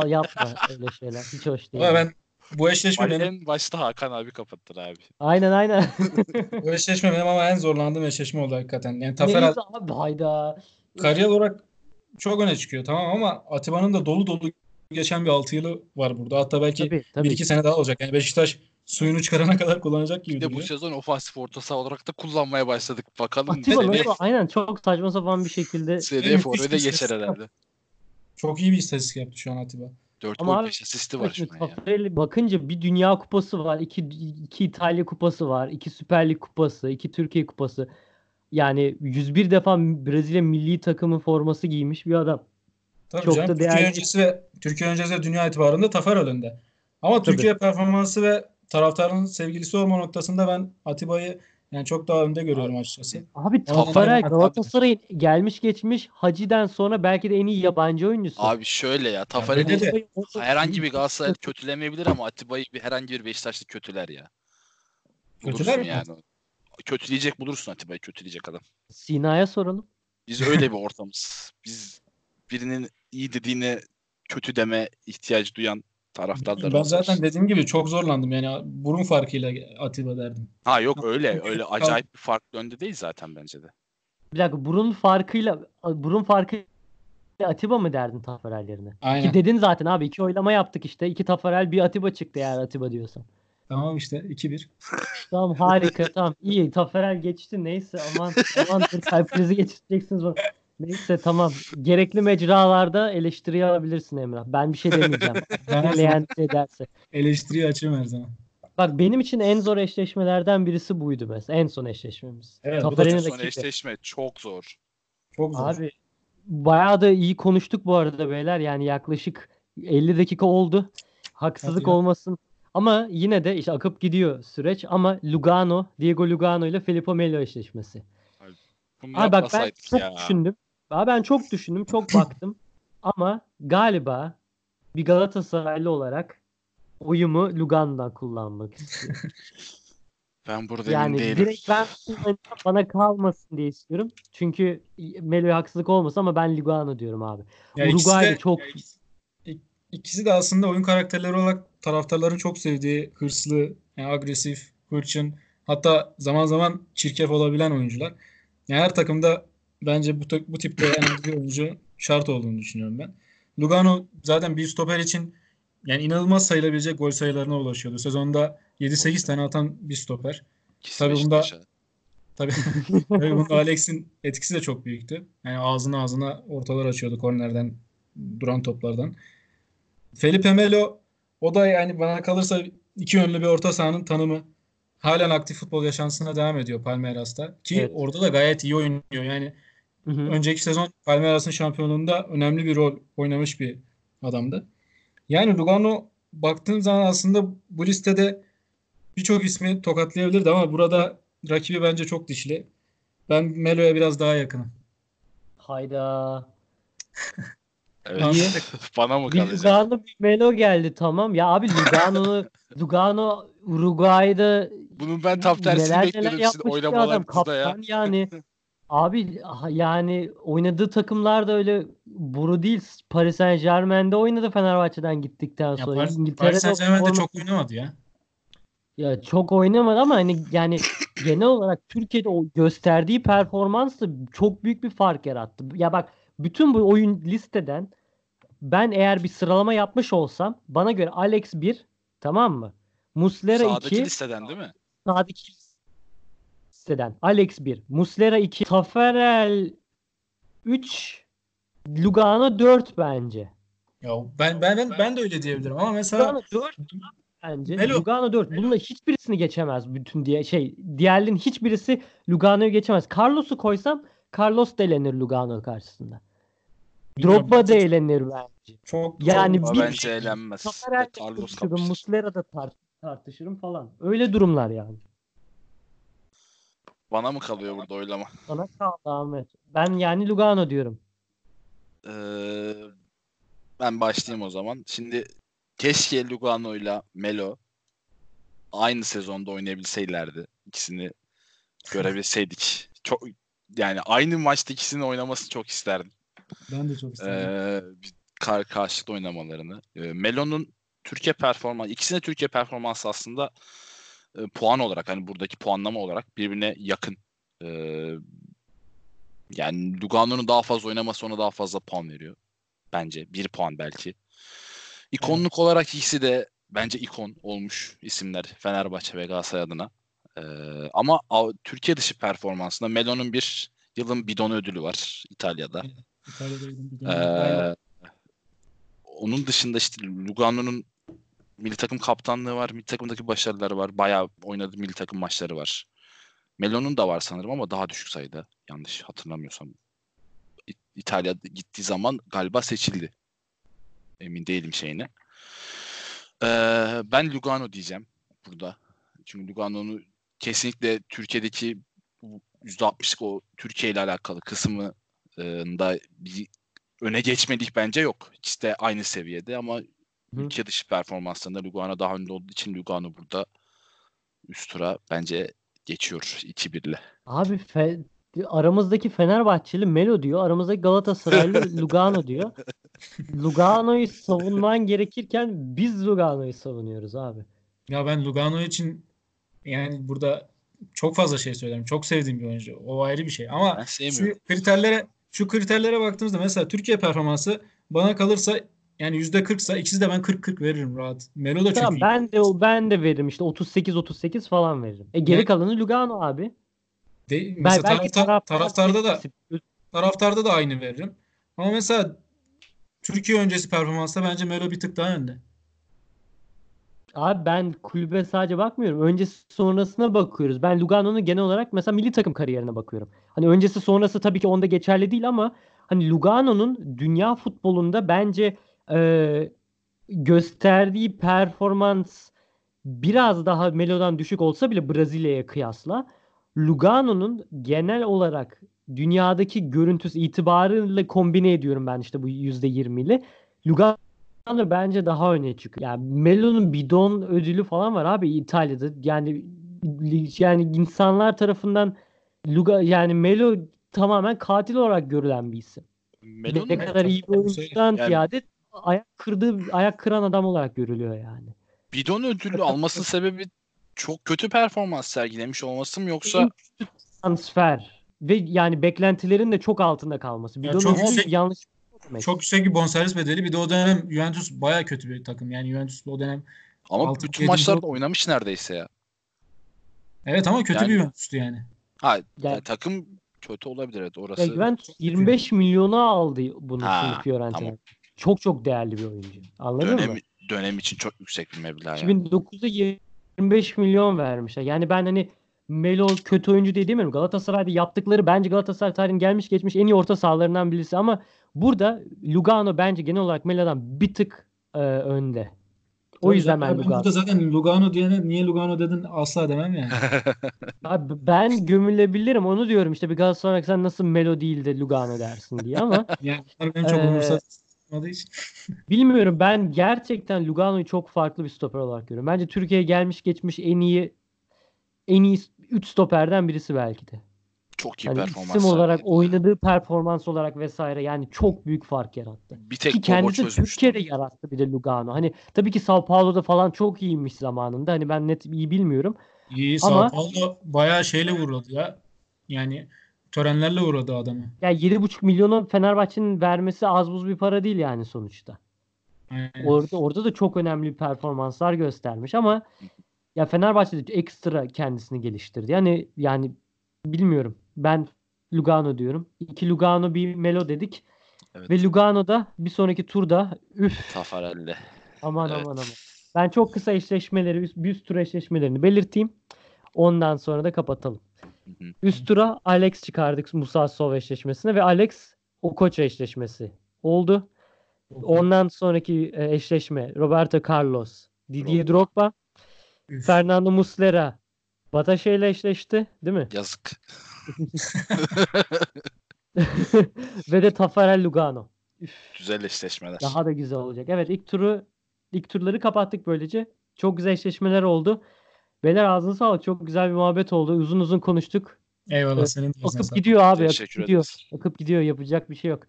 yapma öyle şeyler. Hiç hoş değil. Ama ben bu eşleşme benim, En başta Hakan abi kapattır abi. Aynen aynen. bu eşleşme benim ama en zorlandığım eşleşme oldu hakikaten. Yani Taferel Neyse abi hayda. kariyer olarak çok öne çıkıyor tamam ama Atiba'nın da dolu dolu geçen bir 6 yılı var burada. Hatta belki Tabii tabii. 1-2 sene daha olacak. Yani Beşiktaş suyunu çıkarana kadar kullanacak gibi Bir de bu sezon ofansif orta saha olarak da kullanmaya başladık. Bakalım Atiba nasıl aynen çok saçma sapan bir şekilde seneye forvete geçer herhalde. Çok iyi bir istatistik yaptı şu an Atiba. 4 Ama gol abi, 5 asisti var şu an ya. Bakınca bir Dünya Kupası var, iki, iki İtalya Kupası var, iki Süper Lig Kupası, iki Türkiye Kupası. Yani 101 defa Brezilya milli takımı forması giymiş bir adam. Tabii Çok canım. da Türkiye değerli. öncesi ve Türkiye öncesi ve dünya itibarında Taferel önde. Ama Tabii. Türkiye performansı ve taraftarın sevgilisi olma noktasında ben Atiba'yı yani çok daha önde görüyorum açıkçası. Abi Tafarel Galatasaray'ın gelmiş geçmiş Hacı'den sonra belki de en iyi yabancı oyuncusu. Abi şöyle ya Tafarel'i de- herhangi bir Galatasaray kötülemeyebilir ama Atiba'yı bir herhangi bir Beşiktaşlı kötüler ya. Bulursun Kötüler mi? yani. Kötüleyecek bulursun Atiba'yı kötüleyecek adam. Sina'ya soralım. Biz öyle bir ortamız. Biz birinin iyi dediğine kötü deme ihtiyacı duyan taraftarlar. Ben zaten dediğim gibi çok zorlandım yani burun farkıyla Atiba derdim. Ha yok öyle öyle acayip bir farklı önde değil zaten bence de. Bir dakika burun farkıyla burun farkıyla Atiba mı derdin Tafarel yerine? Aynen. Ki dedin zaten abi iki oylama yaptık işte. İki Tafarel bir Atiba çıktı eğer Atiba diyorsan. Tamam işte 2-1. Tamam harika tamam iyi Taferel geçti neyse aman aman dur kalp krizi geçireceksiniz bana. Neyse tamam gerekli mecralarda eleştiri alabilirsin Emrah. Ben bir şey demeyeceğim. Dinleyen şey derse. eleştiriyi açığım her zaman. Bak benim için en zor eşleşmelerden birisi buydu mesela. En son eşleşmemiz. Evet, bu da Taferel'in Son eşleşme çok zor. Çok zor. Abi bayağı da iyi konuştuk bu arada beyler. Yani yaklaşık 50 dakika oldu. Haksızlık Hadi ya. olmasın. Ama yine de işte akıp gidiyor süreç ama Lugano, Diego Lugano ile Filippo Melo eşleşmesi. Bunu Abi bak ben çok ya. düşündüm. Abi ben çok düşündüm, çok baktım. Ama galiba bir Galatasaraylı olarak oyumu Lugano'dan kullanmak istiyorum. Ben burada Yani emin değilim. direkt ben bana kalmasın diye istiyorum. Çünkü Melo'ya haksızlık olmasın ama ben Lugano diyorum abi. Ya ikisi de- çok ikisi de aslında oyun karakterleri olarak taraftarların çok sevdiği hırslı, yani agresif, hırçın, hatta zaman zaman çirkef olabilen oyuncular. Yani her takımda bence bu, bu tipte en az bir oyuncu şart olduğunu düşünüyorum ben. Lugano zaten bir stoper için yani inanılmaz sayılabilecek gol sayılarına ulaşıyordu. Sezonda 7-8 tane atan bir stoper. Tabii bunda-. Tabii, tabii bunda Alex'in etkisi de çok büyüktü. Yani ağzına ağzına ortalar açıyordu kornerden, duran toplardan. Felipe Melo o da yani bana kalırsa iki yönlü bir orta sahanın tanımı. Halen aktif futbol yaşantısına devam ediyor Palmeiras'ta. Ki Evet. orada da gayet iyi oynuyor. Yani Hı hı. önceki sezon Palmeiras'ın şampiyonluğunda önemli bir rol oynamış bir adamdı. Yani Lugano baktığın zaman aslında bu listede birçok ismi tokatlayabilirdi ama burada rakibi bence çok dişli. Ben Melo'ya biraz daha yakınım. Hayda. Evet. Bana mı Bir kalacak? Lugano bir Melo geldi tamam. Ya abi Lugano Lugano Uruguay'da Bunun ben tam tersini neler neler bekledim sizin bir oynamalarınızda ya. Kaptan yani. Abi yani oynadığı takımlar da öyle boru değil. Paris Saint Germain'de oynadı Fenerbahçe'den gittikten Ya sonra. Paris, İngiltere'de Paris Saint-Germain'de forma- çok oynamadı ya. Ya çok oynamadı ama hani yani genel olarak Türkiye'de o gösterdiği performansla çok büyük bir fark yarattı. Ya bak bütün bu oyun listeden ben eğer bir sıralama yapmış olsam bana göre Alex 1 tamam mı? Muslera Sağdaki 2 listeden değil mi? sağdaki listeden Alex 1 Muslera 2 Taferel 3 Lugano 4 bence. Ya ben ben ben, ben de öyle diyebilirim ama mesela Lugano 4 bence. Melo- Lugano 4. Bununla hiçbirisini geçemez bütün diye şey diğerlerin hiçbirisi Lugano'yu geçemez. Carlos'u koysam Carlos da elenir Lugano karşısında. Drogba da elenir bence. çok Yani bir- bence eğlenmez. Carlos. Muslera da tar- tartışırım falan. Öyle durumlar yani. Bana mı kalıyor burada oylama? Sana kaldı Ahmet. Ben yani Lugano diyorum. Ee, ben başlayayım o zaman. Şimdi keşke Lugano'yla Melo aynı sezonda oynayabilseylerdi. İkisini görebilseydik. Çok yani aynı maçta ikisini oynamasını çok isterdim. ben de çok istedim. Ee, bir kar karşılıklı oynamalarını. Ee, Melo'nun Türkiye performansı, ikisine Türkiye performansı aslında e, puan olarak hani buradaki puanlama olarak birbirine yakın. Ee, yani Lugano'nun daha fazla oynaması ona daha fazla puan veriyor. Bence. Bir puan belki. İkonluk olarak ikisi de bence ikon olmuş isimler Fenerbahçe ve Galatasaray adına. Ee, ama Av- Türkiye dışı performansında Melo'nun bir yılın bidon ödülü var İtalya'da. İtalya'daydım bir Ee, onun dışında işte Lugano'nun milli takım kaptanlığı var. Milli takımdaki başarıları var. Bayağı oynadığı milli takım maçları var. Melo'nun da var sanırım ama daha düşük sayıda. Yanlış hatırlamıyorsam. İtalya gittiği zaman galiba seçildi. Emin değilim şeyine. Ee, ben Lugano diyeceğim burada. Çünkü Lugano'nu kesinlikle Türkiye'deki bu %60'lık o Türkiye ile alakalı kısmı e, bir öne geçmelik bence yok. İkisi de aynı seviyede ama Hı. ülke dışı performanslarında Lugano daha önde olduğu için Lugano burada üst tura bence geçiyor 2-1 ile. Abi fe- aramızdaki Fenerbahçeli Melo diyor. Aramızdaki Galatasaraylı Lugano diyor. Lugano'yu savunman gerekirken biz Lugano'yu savunuyoruz abi. Ya ben Lugano için yani burada çok fazla şey söylerim. Çok sevdiğim bir oyuncu. O ayrı bir şey. Ama şu kriterlere şu kriterlere baktığımızda mesela Türkiye performansı bana kalırsa yani %40'sa ikisi de ben 40-40 veririm rahat. Melo da çok Tamam iyi. ben de ben de veririm işte 38 38 falan veririm. E geri Ne? kalanı Lugano abi. De- Ben mesela belki taraftar- taraftar taraftarda da taraftarda da aynı veririm. Ama mesela Türkiye öncesi performansta bence Melo bir tık daha önde. Abi ben kulübe sadece bakmıyorum. Öncesi sonrasına bakıyoruz. Ben Lugano'nun genel olarak mesela milli takım kariyerine bakıyorum. Hani öncesi sonrası tabii ki onda geçerli değil ama hani Lugano'nun dünya futbolunda bence e, gösterdiği performans biraz daha Melo'dan düşük olsa bile Brezilya'ya kıyasla Lugano'nun genel olarak dünyadaki görüntüsü itibarıyla kombine ediyorum ben işte bu %20 ile. Lugano bence daha öne çıkıyor. Yani Melo'nun bidon ödülü falan var abi İtalya'da. Yani yani insanlar tarafından Luga yani Melo tamamen katil olarak görülen bir isim. Melo'nun ne kadar iyi bir oyuncudan Yani- ziyade ayak kırdığı ayak kıran adam olarak görülüyor yani. bidon ödülü almasının sebebi çok kötü performans sergilemiş olması mı yoksa transfer ve yani beklentilerin de çok altında kalması. Ya Bidon çok ödülü yüksek- yanlış demek. Çok yüksek bir bonservis bedeli. Bir de o dönem Juventus baya kötü bir takım. Yani Juventus o dönem ama Altı, bütün maçlarda gol. oynamış neredeyse ya. evet ama kötü Yani- bir Juventus'tu yani. Ha Yani- yani takım kötü olabilir evet Ya orası. Juventus çok kötü. 25 milyona aldı bunu Ha, şimdi Fiorentina. tamam. Çok çok değerli bir oyuncu. Anladın dönem mı? dönem için çok yüksek bir meblağ yani. 2009'da 25 milyon vermişler. Yani ben hani Melo kötü oyuncu diye demiyorum. Galatasaray'da yaptıkları bence Galatasaray tarihinin gelmiş geçmiş en iyi orta sahalarından birisi ama burada Lugano bence genel olarak Melo'dan bir tık e, önde. O Tabii yüzden ben Lugano. burada zaten Lugano diyene niye Lugano dedin asla demem yani. Abi ben gömülebilirim onu diyorum işte bir Galatasaray sen nasıl Melo değil de Lugano dersin diye ama yani benim çok Ee, umursamadığım için. bilmiyorum ben gerçekten Lugano'yu çok farklı bir stoper olarak görüyorum. Bence Türkiye'ye gelmiş geçmiş en iyi en iyi 3 stoperden birisi belki de. çok iyi Hani performans. isim olarak oynadığı performans olarak vesaire yani çok büyük fark yarattı. bir tek Ki kendisi. Türkiye'de yarattı bir de Lugano. Hani tabii ki Sao Paulo'da falan çok iyiymiş zamanında. Hani ben net iyi bilmiyorum. İyi Ama- Sao Paulo bayağı şeyle vurladı ya. Yani törenlerle vurladı adamı. Ya 7,5 milyonu Fenerbahçe'nin vermesi az buz bir para değil yani sonuçta. Aynen. Orada orada da çok önemli performanslar göstermiş ama ya Fenerbahçe'de ekstra kendisini geliştirdi. Yani yani bilmiyorum. Ben Lugano diyorum. İki Lugano bir Melo dedik. Evet. Ve Lugano'da bir sonraki turda üf Tafarelli. aman Evet. aman aman. Ben çok kısa eşleşmeleri, üst, bir üst tur eşleşmelerini belirteyim. Ondan sonra da kapatalım. Hı hı. Üst tura Alex çıkardık Musa Sov eşleşmesine ve Alex Okocha eşleşmesi oldu. Ondan sonraki e, eşleşme Roberto Carlos, Didier Drogba, Üf. Fernando Muslera Bataşe ile eşleşti, değil mi? Yazık. ve de Tafarel Lugano. Güzel eşleşmeler. Daha da güzel olacak. Evet ilk turu ilk turları kapattık böylece. Çok güzel eşleşmeler oldu. Beyler ağzınıza sağlık. Çok güzel bir muhabbet oldu. Uzun uzun konuştuk. Eyvallah Evet, senin de Akıp sağlık. gidiyor abi. Akıp Teşekkür gidiyor. ederiz. Akıp gidiyor. Yapacak bir şey yok.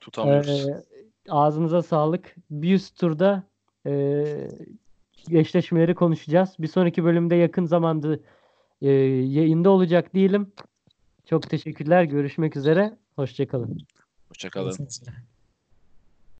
Tutamıyoruz. Ee, ağzınıza sağlık. Bir üst turda e, eşleşmeleri konuşacağız. Bir sonraki bölümde yakın zamanda e, yayında olacak diyelim. Çok teşekkürler. Görüşmek üzere. Hoşçakalın. Hoşçakalın.